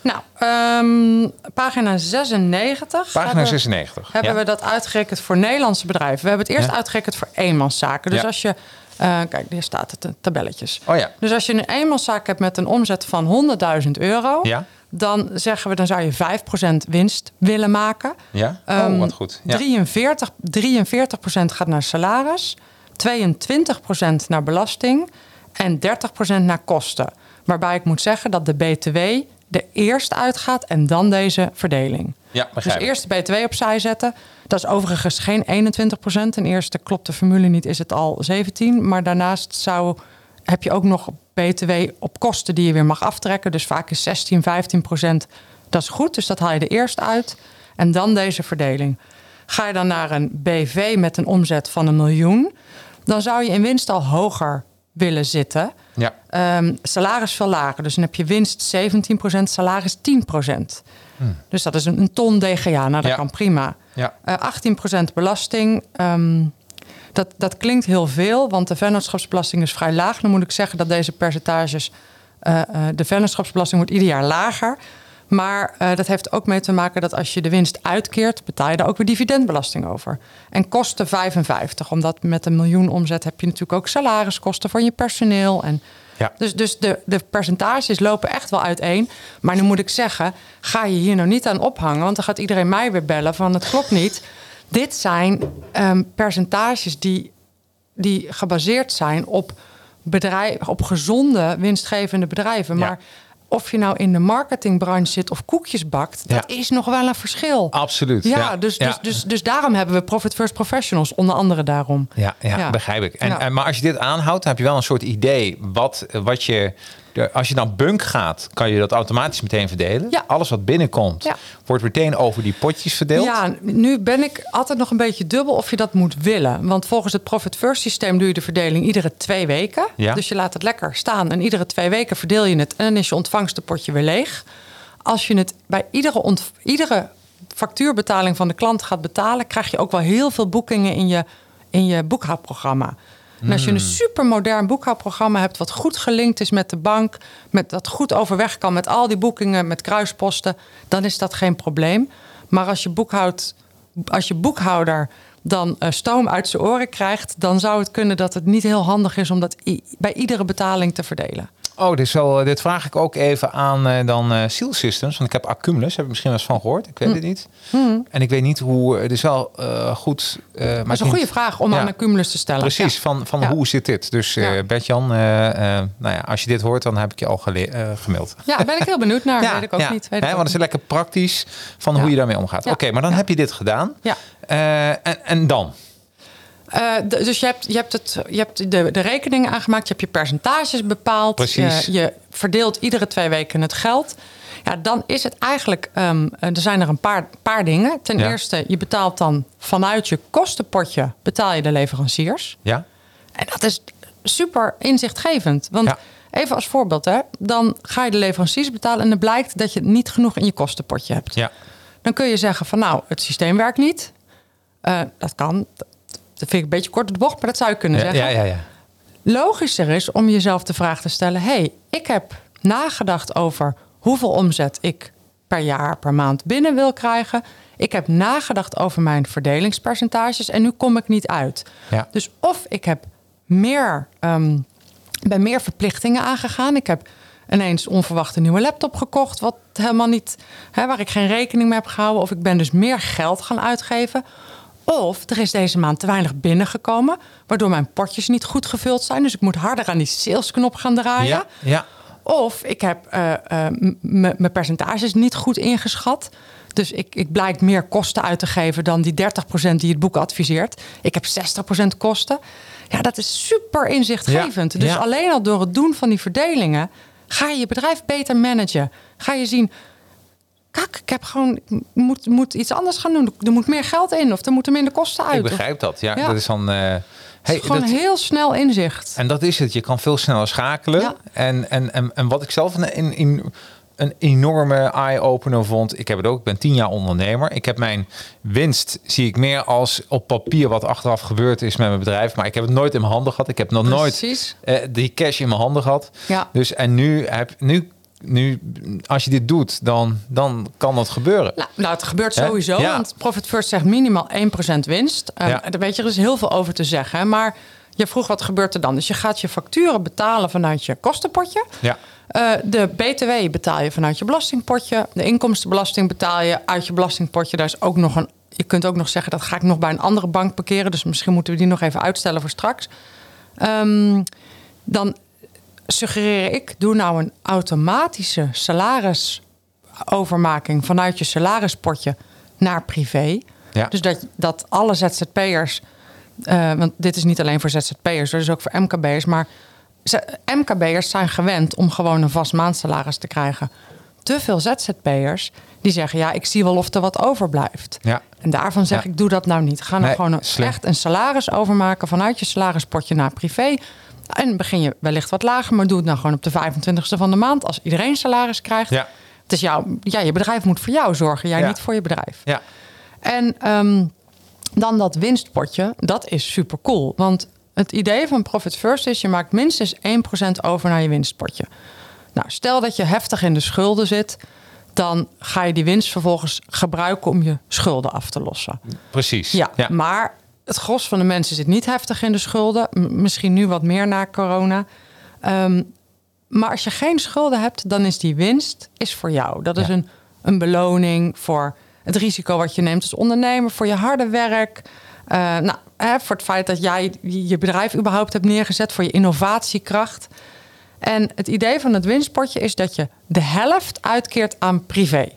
Nou, ehm, pagina 96.
Pagina
hebben-
96.
hebben
ja.
we dat uitgerekend voor Nederlandse bedrijven. We hebben het eerst uitgerekend voor eenmanszaken. Dus als je, eh, kijk, hier staat het, tabelletjes.
Oh ja.
Dus als je een eenmanszaak hebt met een omzet van 100.000 euro,
Ja.
Dan zeggen we, dan zou je 5% winst willen maken.
Ja? Oh,
Ehm,
wat goed. Ja.
43, 43% gaat naar salaris, 22% naar belasting en 30% naar kosten. Waarbij ik moet zeggen dat de BTW er eerst uitgaat en dan deze verdeling.
Ja,
Dus
begrijp ik.
eerst de BTW opzij zetten. Dat is overigens geen 21%. Ten eerste klopt de formule niet, is het al 17. Maar daarnaast zou, heb je ook nog BTW op kosten die je weer mag aftrekken. Dus vaak is 16, 15%. Dat is goed, dus dat haal je er eerst uit. En dan deze verdeling. Ga je dan naar een BV met een omzet van een miljoen... dan zou je in winst al hoger willen zitten.
Ja.
Ehm, salaris veel lager. Dus dan heb je winst 17%, salaris 10%. Dus dat is een, een ton DGA. Nou, dat
Hmm. Ja.
kan prima.
Ja.
Eh 18% belasting. ehm, dat, dat klinkt heel veel, want de vennootschapsbelasting is vrij laag. Dan moet ik zeggen dat deze percentages... eh, eh, de vennootschapsbelasting wordt ieder jaar lager. Maar eh, dat heeft ook mee te maken dat als je de winst uitkeert... betaal je daar ook weer dividendbelasting over. En kosten 55, omdat met een miljoen omzet... heb je natuurlijk ook salariskosten voor je personeel... en
Ja.
dus, dus de, de percentages lopen echt wel uiteen. Maar nu moet ik zeggen, ga je hier nou niet aan ophangen... want dan gaat iedereen mij weer bellen van het klopt niet. Dit zijn ehm, percentages die, die gebaseerd zijn op, bedrijf, op gezonde, winstgevende bedrijven. Maar of je nou in de marketingbranche zit of koekjes bakt... dat is nog wel een verschil.
Absoluut.
Ja, Dus, dus. Dus, dus daarom hebben we Profit First Professionals, onder andere daarom.
Ja, ja,
Ja.
begrijp ik. En, en, maar als je dit aanhoudt, dan heb je wel een soort idee wat, wat je. Als je dan bunk gaat, kan je dat automatisch meteen verdelen.
Ja.
Alles wat binnenkomt,
Ja.
wordt meteen over die potjes verdeeld.
Ja, nu ben ik altijd nog een beetje dubbel of je dat moet willen. Want volgens het Profit First systeem doe je de verdeling iedere twee weken.
Ja.
Dus je laat het lekker staan en iedere twee weken verdeel je het. En dan is je ontvangstenpotje weer leeg. Als je het bij iedere, iedere factuurbetaling van de klant gaat betalen... krijg je ook wel heel veel boekingen in je, in je boekhoudprogramma. En als je
Hmm.
een supermodern boekhoudprogramma hebt... wat goed gelinkt is met de bank... Met, dat goed overweg kan met al die boekingen, met kruisposten... dan is dat geen probleem. Maar als je, boekhoud, als je boekhouder dan eh, stoom uit zijn oren krijgt... dan zou het kunnen dat het niet heel handig is... om dat bij iedere betaling te verdelen.
Oh, dit, is wel, dit vraag ik ook even aan eh, dan eh Seal Systems. Want ik heb Accumulus, heb ik misschien wel eens van gehoord. Ik weet
Hm.
het niet. En ik weet niet hoe. Het is wel eh, goed. eh, maar
Dat is een goede vraag om
Ja.
aan Accumulus te stellen.
Precies,
Ja.
van, van
Ja.
hoe zit dit? Dus eh
Ja.
Bert-Jan, eh, eh, nou ja, als je dit hoort, dan heb ik je al eh, gemaild.
Ja, daar ben ik heel benieuwd naar. weet ik ook
ja.
niet. Weet
want het is lekker praktisch van hoe je daarmee omgaat. Oké, maar dan heb je dit gedaan.
Ja.
Eh, en, en dan?
Eh, dus je hebt, je hebt, het, je hebt de, de rekeningen aangemaakt, je hebt je percentages bepaald.
Precies.
Je, je verdeelt iedere twee weken het geld. Ja, dan is het eigenlijk, ehm, eh, er zijn er een paar, paar dingen. Ten
Ja.
eerste, je betaalt dan vanuit je kostenpotje betaal je de leveranciers.
Ja?
En dat is super inzichtgevend. Want
Ja.
even als voorbeeld, hè, dan ga je de leveranciers betalen en dan blijkt dat je niet genoeg in je kostenpotje hebt.
Ja.
Dan kun je zeggen van nou, het systeem werkt niet. Eh, dat kan. Dat vind ik een beetje kort op de bocht, maar dat zou je kunnen
Ja,
zeggen.
ja, ja, ja.
Logischer is om jezelf de vraag te stellen: hey, ik heb nagedacht over hoeveel omzet ik per jaar, per maand binnen wil krijgen. Ik heb nagedacht over mijn verdelingspercentages en nu kom ik niet uit.
Ja.
Dus of ik heb meer, ehm, ben meer verplichtingen aangegaan. Ik heb ineens onverwacht een nieuwe laptop gekocht, wat helemaal niet, hè, waar ik geen rekening mee heb gehouden. Of ik ben dus meer geld gaan uitgeven. Of er is deze maand te weinig binnengekomen, waardoor mijn potjes niet goed gevuld zijn. Dus ik moet harder aan die salesknop gaan draaien.
Ja, ja.
Of ik heb m- m- mijn percentages niet goed ingeschat. Dus ik, ik blijk meer kosten uit te geven dan die 30% die het boek adviseert. Ik heb 60% kosten. Ja, dat is super inzichtgevend.
Ja,
dus alleen al door het doen van die verdelingen ga je je bedrijf beter managen. Ga je zien, kak, ik heb gewoon, ik moet, moet iets anders gaan doen. Er moet meer geld in of er moeten minder kosten uit.
Ik begrijp dat. Ja,
Ja.
dat is dan.
het
hey,
is gewoon
dat-
heel snel inzicht.
En dat is het. Je kan veel sneller schakelen.
Ja.
En, en, en, en wat ik zelf een, een, een, een enorme eye-opener vond. Ik heb het ook. Ik ben tien jaar ondernemer. Ik heb mijn winst, zie ik meer als op papier wat achteraf gebeurd is met mijn bedrijf. Maar ik heb het nooit in mijn handen gehad. Ik heb nog
Precies.
nooit eh, die cash in mijn handen gehad.
Ja.
Dus en nu heb nu. Nu, als je dit doet, dan, dan kan dat gebeuren.
Nou, nou, het gebeurt sowieso.
Ja.
Want Profit First zegt minimaal 1% winst. Um,
Ja.
Weet je, er is heel veel over te zeggen. hè. Maar je vroeg wat gebeurt er dan? Dus je gaat je facturen betalen vanuit je kostenpotje.
Ja.
Eh, de BTW betaal je vanuit je belastingpotje. De inkomstenbelasting betaal je uit je belastingpotje. Daar is ook nog een. Je kunt ook nog zeggen dat ga ik nog bij een andere bank parkeren. Dus misschien moeten we die nog even uitstellen voor straks. Ehm, dan suggereer ik, doe nou een automatische salarisovermaking vanuit je salarispotje naar privé.
Ja.
Dus dat, dat alle ZZP'ers, eh, want dit is niet alleen voor ZZP'ers, dat is ook voor MKB'ers, maar MKB'ers zijn gewend om gewoon een vast maandsalaris te krijgen. Te veel ZZP'ers die zeggen, ja, ik zie wel of er wat overblijft.
Ja.
En daarvan zeg
Ja.
ik, doe dat nou niet. Ga nou
Nee,
gewoon een,
slim.
echt een salaris overmaken vanuit je salarispotje naar privé. En begin je wellicht wat lager, maar doe het nou gewoon op de 25ste van de maand. Als iedereen salaris krijgt.
Ja.
Het is jouw, ja, je bedrijf moet voor jou zorgen, jij
Ja.
niet voor je bedrijf.
Ja.
En ehm, dan dat winstpotje, dat is super cool. Want het idee van Profit First is, je maakt minstens 1% over naar je winstpotje. Nou, stel dat je heftig in de schulden zit, dan ga je die winst vervolgens gebruiken om je schulden af te lossen.
Precies.
Ja, maar het gros van de mensen zit niet heftig in de schulden. M- misschien nu wat meer na corona. Ehm, maar als je geen schulden hebt, dan is die winst is voor jou. Dat is
Ja.
een, een beloning voor het risico wat je neemt als ondernemer, voor je harde werk. Eh, nou, hè, voor het feit dat jij je bedrijf überhaupt hebt neergezet, voor je innovatiekracht. En het idee van het winstpotje is dat je de helft uitkeert aan privé.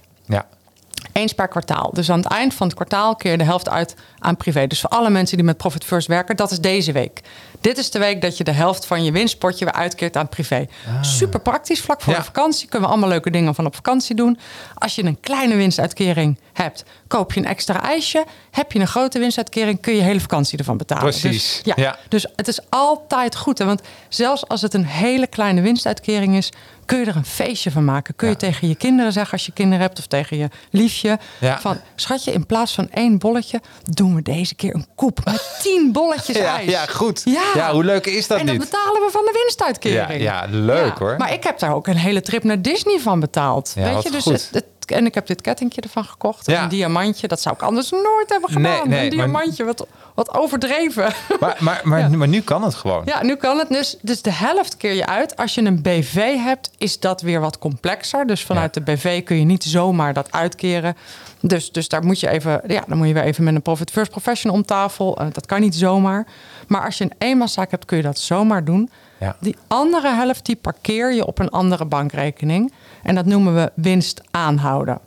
Eens per kwartaal. Dus aan het eind van het kwartaal keer je de helft uit aan privé. Dus voor alle mensen die met Profit First werken, dat is deze week. Dit is de week dat je de helft van je winstpotje weer uitkeert aan privé. Super praktisch, vlak voor
Ja.
de vakantie. Kunnen we allemaal leuke dingen van op vakantie doen. Als je een kleine winstuitkering hebt, koop je een extra ijsje. Heb je een grote winstuitkering, kun je je hele vakantie ervan betalen.
Precies,
Dus, ja.
ja.
dus het is altijd goed. Hè? Want zelfs als het een hele kleine winstuitkering is, kun je er een feestje van maken. Kun je
Ja.
tegen je kinderen zeggen als je kinderen hebt of tegen je liefje.
Ja.
Van schatje, in plaats van één bolletje, doen we deze keer een koep met tien bolletjes
Ja,
ijs.
ja, goed.
Ja.
Ja, hoe leuk is dat
en dan
niet?
betalen we van de winstuitkering.
Ja, ja, leuk, hoor.
Maar ik heb daar ook een hele trip naar Disney van betaald.
Ja,
Weet je, dus het- en ik heb dit kettingje ervan gekocht.
Ja.
Een diamantje, dat zou ik anders nooit hebben gedaan.
Nee, nee,
een
maar-
diamantje, wat, wat overdreven.
Maar, maar, maar,
Ja.
maar nu kan het gewoon.
Ja, nu kan het dus. Dus de helft keer je uit. Als je een BV hebt, is dat weer wat complexer. Dus vanuit
Ja.
de BV kun je niet zomaar dat uitkeren. Dus, dus daar moet je even, ja, dan moet je weer even met een Profit First Professional om tafel. Eh, dat kan niet zomaar. Maar als je een eenmanszaak hebt, kun je dat zomaar doen.
Ja.
Die andere helft, die parkeer je op een andere bankrekening. En dat noemen we winst aanhouden.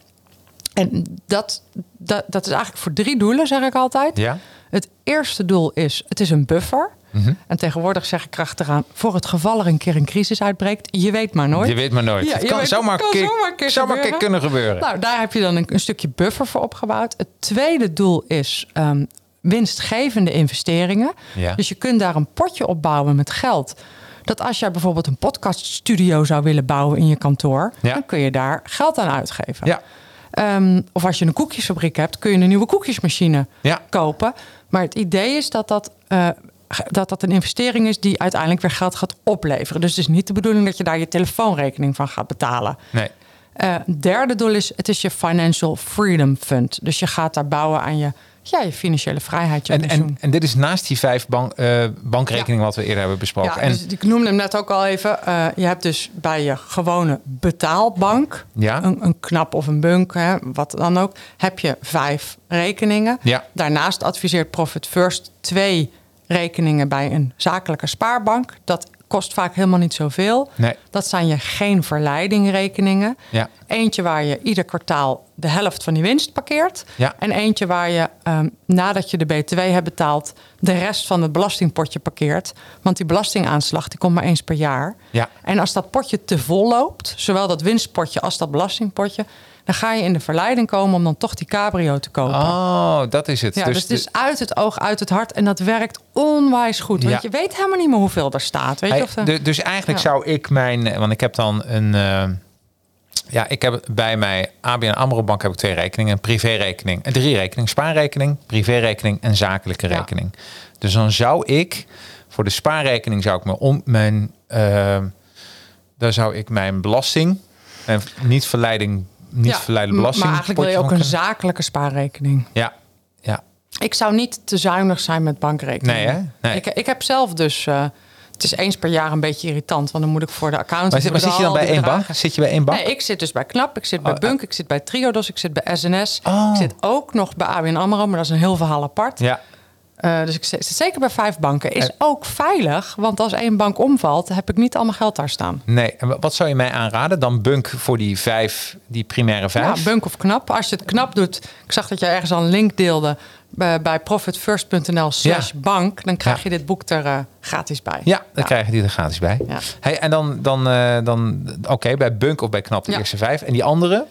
En dat, dat, dat is eigenlijk voor drie doelen, zeg ik altijd.
Ja?
Het eerste doel is, het is een buffer.
Mhm.
En tegenwoordig zeg ik erachteraan, voor het geval er een keer een crisis uitbreekt, je weet maar nooit.
Je weet maar nooit.
Ja,
het kan
weet-
zomaar
het kan
een keer,
zomaar keer
keer kunnen gebeuren.
Nou, daar heb je dan een, een stukje buffer voor opgebouwd. Het tweede doel is ehm, winstgevende investeringen.
Ja.
Dus je kunt daar een potje op bouwen met geld. Dat als jij bijvoorbeeld een podcaststudio zou willen bouwen in je kantoor,
Ja.
dan kun je daar geld aan uitgeven.
Ja.
Ehm, of als je een koekjesfabriek hebt, kun je een nieuwe koekjesmachine
Ja.
kopen. Maar het idee is dat dat, eh, dat dat een investering is die uiteindelijk weer geld gaat opleveren. Dus het is niet de bedoeling dat je daar je telefoonrekening van gaat betalen.
Nee.
Eh, derde doel is, het is je Financial Freedom Fund. Dus je gaat daar bouwen aan je, ja, je financiële vrijheid, je
En,
pensioen.
en, en dit is naast die vijf bank, eh, bankrekeningen wat we eerder hebben besproken.
Ja,
en,
dus ik noemde hem net ook al even. Eh, je hebt dus bij je gewone betaalbank,
Ja.
een, een knap of een bunk, hè, wat dan ook, heb je vijf rekeningen.
Ja.
Daarnaast adviseert Profit First twee rekeningen bij een zakelijke spaarbank. Dat kost vaak helemaal niet zoveel.
Nee.
Dat zijn je geen verleidingrekeningen.
Ja.
Eentje waar je ieder kwartaal de helft van die winst parkeert.
Ja.
En eentje waar je ehm, nadat je de BTW hebt betaald... de rest van het belastingpotje parkeert. Want die belastingaanslag die komt maar eens per jaar.
Ja.
En als dat potje te vol loopt... zowel dat winstpotje als dat belastingpotje... dan ga je in de verleiding komen om dan toch die cabrio te kopen.
oh, dat is het.
Ja, dus, het is uit het oog, uit het hart. En dat werkt onwijs goed. Want
Ja.
je weet helemaal niet meer hoeveel er staat. Weet je of
du- dus eigenlijk
Ja.
zou ik mijn, eh, want ik heb dan een, eh, ja, ik heb bij mij ABN Amro Bank heb ik twee rekeningen, een privérekening, en drie rekeningen, spaarrekening, privérekening en zakelijke rekening. Dus dan zou ik voor de spaarrekening zou ik me om mijn, eh, daar zou ik mijn belasting, en niet verleiding, niet verleiden belasting.
Maar eigenlijk wil je ook een zakelijke spaarrekening.
Ja, ja.
Ik zou niet te zuinig zijn met bankrekeningen.
Nee, hè? Nee.
Ik, ik heb zelf dus... eh, het is eens per jaar een beetje irritant, want dan moet ik voor de account.
Maar, zit- maar zit je dan bij één bank? Zit je bij één bank?
Nee, ik zit dus bij KNAP, ik zit bij
Oh,
Bunk, ik zit bij Triodos, ik zit bij SNS.
Oh.
Ik zit ook nog bij ABN AMRO, maar dat is een heel verhaal apart.
Ja,
Eh, dus ik zit zeker bij vijf banken. Is
Eh.
ook veilig, want als één bank omvalt, heb ik niet allemaal geld daar staan.
nee. En wa- wat zou je mij aanraden? Dan bunk voor die vijf, die primaire vijf?
Ja, Bunk of Knap. Als je het knap doet, ik zag dat jij ergens al een link deelde bij, bij profitfirst.nl slash bank. Dan krijg
Ja.
je dit boek er eh, gratis bij.
Ja, dan krijgen die er gratis bij.
Ja.
Hey, en dan, dan, eh, dan oké, bij Bunk of bij Knap de
Ja.
eerste vijf. En die andere?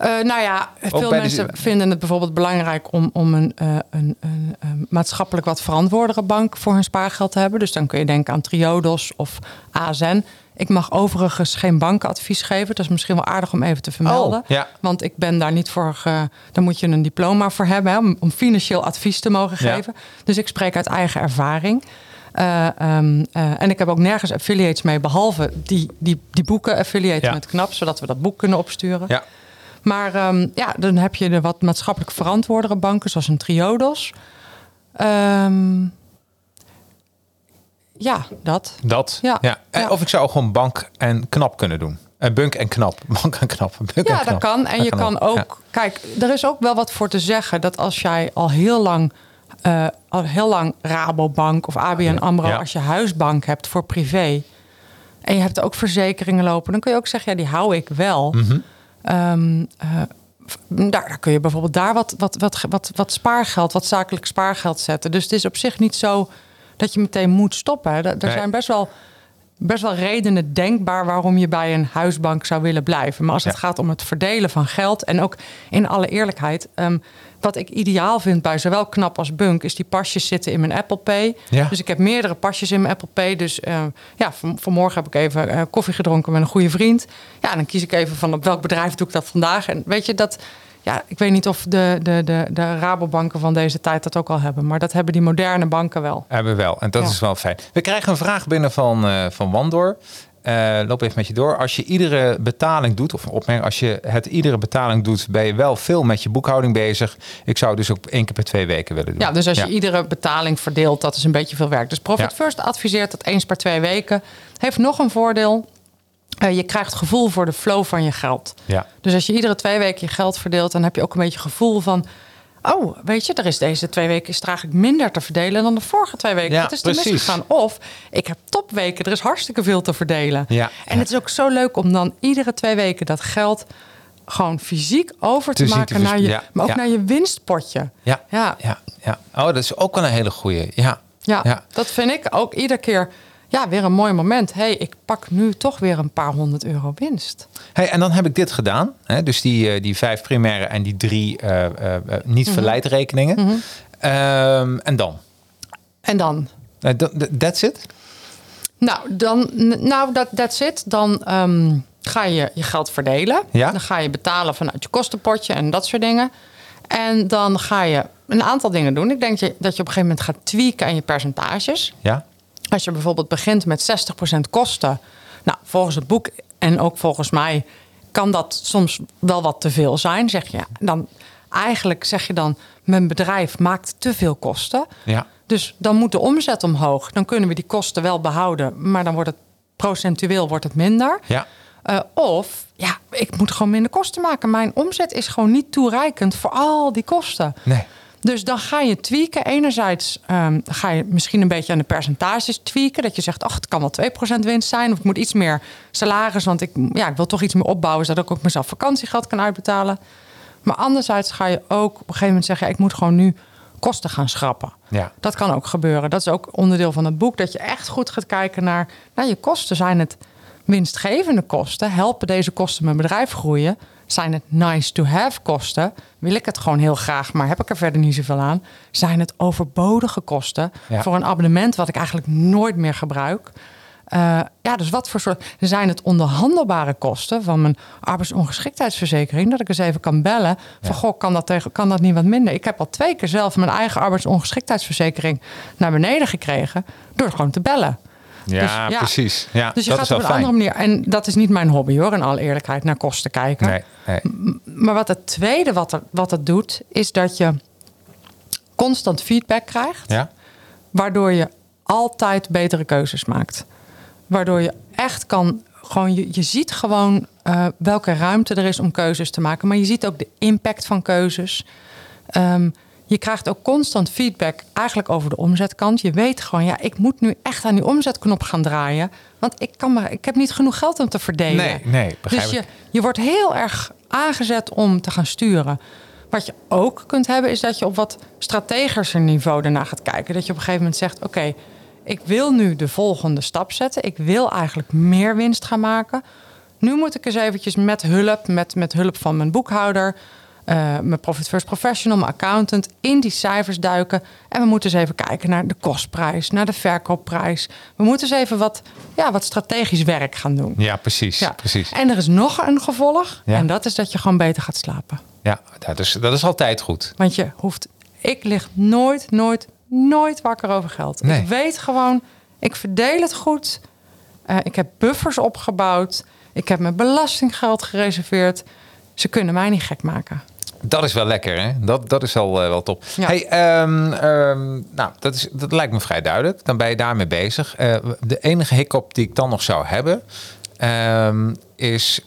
Eh, nou ja, veel
de-
mensen vinden het bijvoorbeeld belangrijk om, om een, eh, een, een, een maatschappelijk wat verantwoordere bank voor hun spaargeld te hebben. Dus dan kun je denken aan Triodos of ASN. Ik mag overigens geen bankenadvies geven. Dat is misschien wel aardig om even te vermelden.
Oh, ja.
Want ik ben daar niet voor. Ge, daar moet je een diploma voor hebben hè, om, om financieel advies te mogen
Ja.
geven. Dus ik spreek uit eigen ervaring. Eh, ehm, eh, en ik heb ook nergens affiliates mee, behalve die, die, die boeken affiliates
Ja.
met KNAP, zodat we dat boek kunnen opsturen.
Ja.
Maar ehm, ja, dan heb je de wat maatschappelijk verantwoordere banken, zoals een Triodos. Ehm, ja, dat.
Dat.
Ja.
En
Ja.
Of ik zou gewoon Bank en Knap kunnen doen. Eh, bunk en Knap. Bank en Knap. Bunk en
Ja, dat
knap.
kan. En
Dat
je kan ook.
Ja.
Kijk, er is ook wel wat voor te zeggen dat als jij al heel lang. eh, al heel lang Rabobank of ABN AMRO
Ja.
als je huisbank hebt voor privé. En je hebt ook verzekeringen lopen. Dan kun je ook zeggen, ja, die hou ik wel. Ehm, v- daar, daar kun je bijvoorbeeld daar wat, wat, wat, wat, wat spaargeld, wat zakelijk spaargeld zetten. Dus het is op zich niet zo dat je meteen moet stoppen. Er, er
Nee.
zijn best wel, best wel redenen denkbaar waarom je bij een huisbank zou willen blijven. Maar als het gaat om het verdelen van geld en ook in alle eerlijkheid. ehm, wat ik ideaal vind bij zowel Knap als Bunk... is die pasjes zitten in mijn Apple Pay.
Ja.
Dus ik heb meerdere pasjes in mijn Apple Pay. Dus eh, ja, van, vanmorgen heb ik even eh, koffie gedronken met een goede vriend. Ja, dan kies ik even van op welk bedrijf doe ik dat vandaag. En weet je, dat... Ja, ik weet niet of de, de, de, de Rabobanken van deze tijd dat ook al hebben. Maar dat hebben die moderne banken wel.
Hebben we wel. En dat
Ja.
is wel fijn. We krijgen een vraag binnen van, eh van Wandor. Eh, loop even met je door. Als je iedere betaling doet, of een opmerking, als je het iedere betaling doet, ben je wel veel met je boekhouding bezig. Ik zou dus ook één keer per twee weken willen doen.
Ja, dus als je iedere betaling verdeelt, dat is een beetje veel werk. Dus Profit
Ja.
First adviseert dat eens per twee weken. Heeft nog een voordeel. Eh, je krijgt gevoel voor de flow van je geld.
Ja.
Dus als je iedere twee weken je geld verdeelt, dan heb je ook een beetje gevoel van. Oh, weet je, er is deze twee weken is er eigenlijk minder te verdelen dan de vorige twee weken.
Ja,
Het is
precies.
misgegaan. Of ik heb topweken, er is hartstikke veel te verdelen.
Ja,
en
ja.
het is ook zo leuk om dan iedere twee weken dat geld gewoon fysiek over te, maken
te
naar je,
ja,
maar ook naar je winstpotje.
Ja.
Ja.
ja, ja. Oh, dat is ook wel een hele goeie. Ja,
Ja. dat vind ik ook iedere keer ja, weer een mooi moment. hey, ik pak nu toch weer een paar honderd euro winst.
Hey, en dan heb ik dit gedaan. Hè? Dus die, eh, die vijf primaire en die drie eh, eh, niet
Mhm.
verleidrekeningen. Ehm, en dan?
En dan?
That's it?
Nou, dan, nou dat that's it. Dan ehm, ga je je geld verdelen.
Ja.
Dan ga je betalen vanuit je kostenpotje en dat soort dingen. En dan ga je een aantal dingen doen. Ik denk dat je op een gegeven moment gaat tweaken aan je percentages.
Ja?
Als je bijvoorbeeld begint met 60% kosten. Nou, volgens het boek en ook volgens mij kan dat soms wel wat te veel zijn. Zeg je, dan eigenlijk zeg je dan, mijn bedrijf maakt te veel kosten.
Ja.
Dus dan moet de omzet omhoog. Dan kunnen we die kosten wel behouden, maar dan wordt het procentueel wordt het minder.
Ja.
Uh, of ja, ik moet gewoon minder kosten maken. Mijn omzet is gewoon niet toereikend voor al die kosten.
Nee.
Dus dan ga je tweaken. Enerzijds um, ga je misschien een beetje aan de percentages tweaken. Dat je zegt, ach, het kan wel 2% winst zijn. Of ik moet iets meer salaris, want ik, ja, ik wil toch iets meer opbouwen... zodat ik ook mezelf vakantiegeld kan uitbetalen. Maar anderzijds ga je ook op een gegeven moment zeggen... Ja, ik moet gewoon nu kosten gaan schrappen.
Ja.
Dat kan ook gebeuren. Dat is ook onderdeel van het boek. Dat je echt goed gaat kijken naar... Nou, je kosten zijn het winstgevende kosten. Helpen deze kosten mijn bedrijf groeien? Zijn het nice to have kosten? Wil ik het gewoon heel graag, maar heb ik er verder niet zoveel aan? Zijn het overbodige kosten
Ja.
voor een abonnement wat ik eigenlijk nooit meer gebruik? Uh, ja, dus wat voor soort. Zijn het onderhandelbare kosten van mijn arbeidsongeschiktheidsverzekering? Dat ik eens even kan bellen. Van goh, kan dat, tegen, kan dat niet wat minder? Ik heb al twee keer zelf mijn eigen arbeidsongeschiktheidsverzekering naar beneden gekregen. door gewoon te bellen.
Ja,
Dus, ja.
precies. Ja,
Dus je
dat
gaat
is
op een
fijn.
andere manier. En dat is niet mijn hobby hoor, in alle eerlijkheid, naar kosten kijken.
Nee, nee.
Maar wat het tweede wat, er, wat het doet, is dat je constant feedback krijgt.
Ja?
Waardoor je altijd betere keuzes maakt. Waardoor je echt kan. Gewoon, je, je ziet gewoon eh, welke ruimte er is om keuzes te maken. Maar je ziet ook de impact van keuzes. Ehm, je krijgt ook constant feedback eigenlijk over de omzetkant. Je weet gewoon, ja, ik moet nu echt aan die omzetknop gaan draaien. Want ik, kan maar, ik heb niet genoeg geld om te verdelen.
Nee, nee, begrijp
dus je, je wordt heel erg aangezet om te gaan sturen. Wat je ook kunt hebben, is dat je op wat strategischer niveau daarna gaat kijken. Dat je op een gegeven moment zegt: Oké, ik wil nu de volgende stap zetten. Ik wil eigenlijk meer winst gaan maken. Nu moet ik eens eventjes met hulp, met, met hulp van mijn boekhouder, eh, mijn Profit First Professional, mijn accountant, in die cijfers duiken. En we moeten eens even kijken naar de kostprijs, naar de verkoopprijs. We moeten eens even wat, ja, wat strategisch werk gaan doen.
Ja, precies.
Ja.
precies.
En er is nog een gevolg.
Ja.
En dat is dat je gewoon beter gaat slapen.
Ja, dat is, dat is altijd goed.
Want je hoeft. Ik lig nooit, nooit, nooit wakker over geld.
Nee.
Ik weet gewoon, ik verdeel het goed. Eh, ik heb buffers opgebouwd. Ik heb mijn belastinggeld gereserveerd. Ze kunnen mij niet gek maken.
Dat is wel lekker, hè? Dat, dat is wel, eh, wel top.
Ja.
Hey, ehm, ehm, nou, dat, is, dat lijkt me vrij duidelijk. Dan ben je daarmee bezig. Eh, de enige hiccup die ik dan nog zou hebben... ehm, is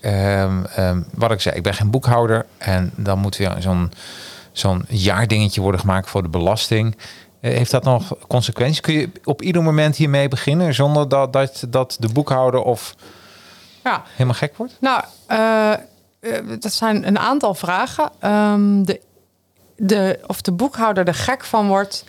wat ik zei. Ik ben geen boekhouder. En dan moet weer zo'n zo'n jaardingetje worden gemaakt voor de belasting. Eh, heeft dat nog consequenties? Kun je op ieder moment hiermee beginnen... zonder dat, dat, dat de boekhouder of
Ja,
helemaal gek wordt?
nou, eh, dat zijn een aantal vragen. Ehm, de, de, of de boekhouder er gek van wordt,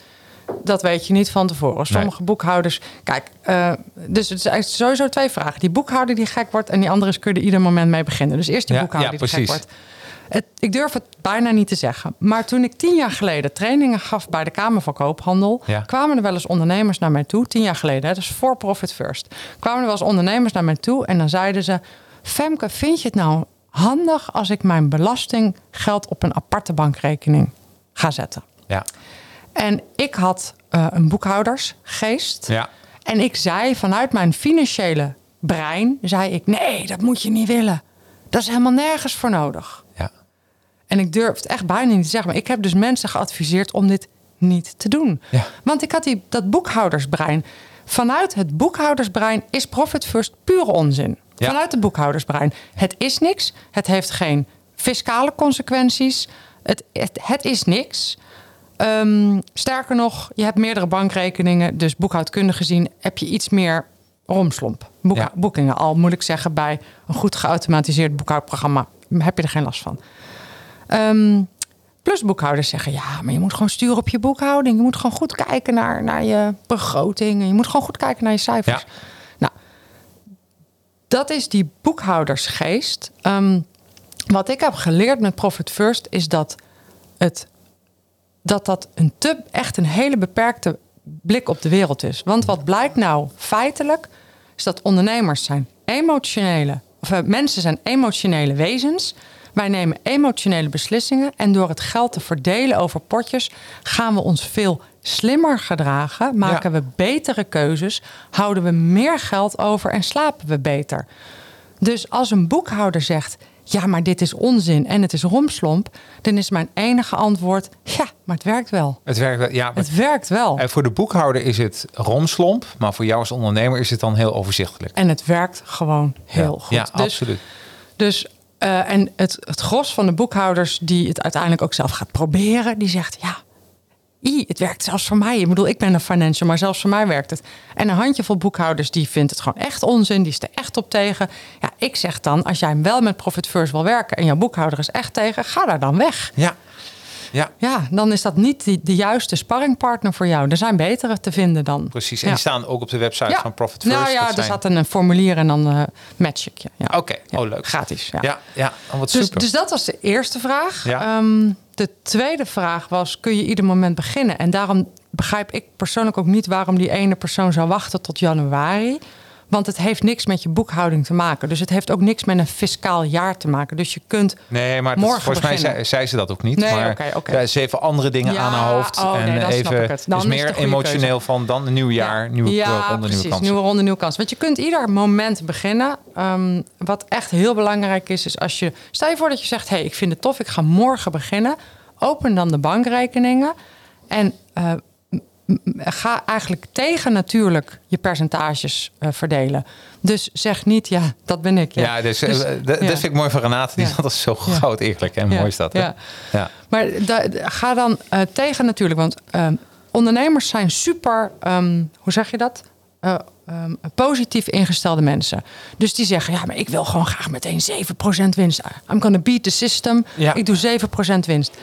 dat weet je niet van tevoren. Sommige boekhouders. Kijk, eh, dus het zijn sowieso twee vragen. Die boekhouder die gek wordt en die andere is kun je er ieder moment mee beginnen. Dus eerst die
Ja,
boekhouder
ja,
die gek wordt. Het, ik durf het bijna niet te zeggen. Maar toen ik tien jaar geleden trainingen gaf bij de Kamer van Koophandel,
Ja.
kwamen er wel eens ondernemers naar mij toe. Tien jaar geleden, hè, dus voor Profit First. Kwamen er wel eens ondernemers naar mij toe en dan zeiden ze: Femke, vind je het nou handig als ik mijn belastinggeld op een aparte bankrekening ga zetten?
Ja.
En ik had eh, een boekhoudersgeest.
Ja.
En ik zei vanuit mijn financiële brein, zei ik, nee, dat moet je niet willen. Dat is helemaal nergens voor nodig.
Ja.
En ik durf het echt bijna niet te zeggen. Maar ik heb dus mensen geadviseerd om dit niet te doen.
Ja.
Want ik had die, dat boekhoudersbrein. Vanuit het boekhoudersbrein is Profit First pure onzin.
Ja.
Vanuit het boekhoudersbrein. Het is niks. Het heeft geen fiscale consequenties. Het, het, het is niks. Ehm, sterker nog, je hebt meerdere bankrekeningen. Dus boekhoudkundig gezien heb je iets meer romslomp. Boek,
Ja.
Boekingen al, moet ik zeggen, bij een goed geautomatiseerd boekhoudprogramma heb je er geen last van. Ehm, plus boekhouders zeggen, ja, maar je moet gewoon sturen op je boekhouding. Je moet gewoon goed kijken naar, naar je begroting. Je moet gewoon goed kijken naar je cijfers.
Ja.
Dat is die boekhoudersgeest. Ehm, wat ik heb geleerd met Profit First is dat het dat dat een te, echt een hele beperkte blik op de wereld is. Want wat blijkt nou feitelijk, is dat ondernemers zijn emotionele, of eh, mensen zijn emotionele wezens. Wij nemen emotionele beslissingen en door het geld te verdelen over potjes gaan we ons veel slimmer gedragen, maken
Ja.
we betere keuzes, houden we meer geld over en slapen we beter. Dus als een boekhouder zegt: ja, maar dit is onzin en het is romslomp, dan is mijn enige antwoord: ja, maar het werkt wel.
Het werkt wel. Ja,
Het werkt wel.
En voor de boekhouder is het romslomp, maar voor jou als ondernemer is het dan heel overzichtelijk.
En het werkt gewoon heel
ja,
goed.
Ja,
dus
absoluut.
Dus, eh, en het, het gros van de boekhouders die het uiteindelijk ook zelf gaat proberen, die zegt ja. Het werkt zelfs voor mij. Ik bedoel, ik ben een financial, maar zelfs voor mij werkt het. En een handjevol boekhouders die vindt het gewoon echt onzin. Die is er echt op tegen. Ja, ik zeg dan, als jij wel met Profit First wil werken en jouw boekhouder is echt tegen, ga daar dan weg.
Ja. Ja,
Ja, dan is dat niet de juiste sparringpartner voor jou. Er zijn betere te vinden dan.
precies. En
Ja.
die staan ook op de website van Profit First.
Nou ja, er
zijn-
staat een, een formulier en dan eh match ik je. Ja.
Oké, oh leuk.
Gratis. Ja.
Ja. Oh, wat
Dus,
super.
dus dat was de eerste vraag.
Ja.
Ehm, de tweede vraag was: kun je ieder moment beginnen? En daarom begrijp ik persoonlijk ook niet waarom die ene persoon zou wachten tot januari. Want het heeft niks met je boekhouding te maken. Dus het heeft ook niks met een fiscaal jaar te maken. Dus je kunt
Nee, maar
morgen
volgens mij zei, zei ze dat ook niet.
Nee,
maar
oké.
ja, ze heeft andere dingen
Ja,
aan haar hoofd.
oh,
en
nee,
even,
ik het. Dan
dus
is
meer emotioneel
keuze.
van dan een nieuw jaar, nieuwe
ja,
ronde, nieuwe
precies,
kansen.
nieuwe ronde, nieuwe kans. Want je kunt ieder moment beginnen. Ehm, wat echt heel belangrijk is, is als je... Stel je voor dat je zegt, hey, ik vind het tof, ik ga morgen beginnen. Open dan de bankrekeningen. En eh, ga eigenlijk tegen natuurlijk je percentages eh, verdelen. Dus zeg niet, ja, dat ben ik. Ja,
Ja, dus, eh,
Dus, ja.
dat vind ik mooi van Renate. Die
Ja.
is altijd zo groot eerlijk en mooi is dat. Hè?
Ja.
Ja.
Maar da- ga dan eh, tegen natuurlijk. Want ehm, ondernemers zijn super, ehm, hoe zeg je dat? Eh, ehm, positief ingestelde mensen. Dus die zeggen, ja, maar ik wil gewoon graag meteen 7% winst. I'm gonna beat the system.
Ja.
Ik doe 7% winst.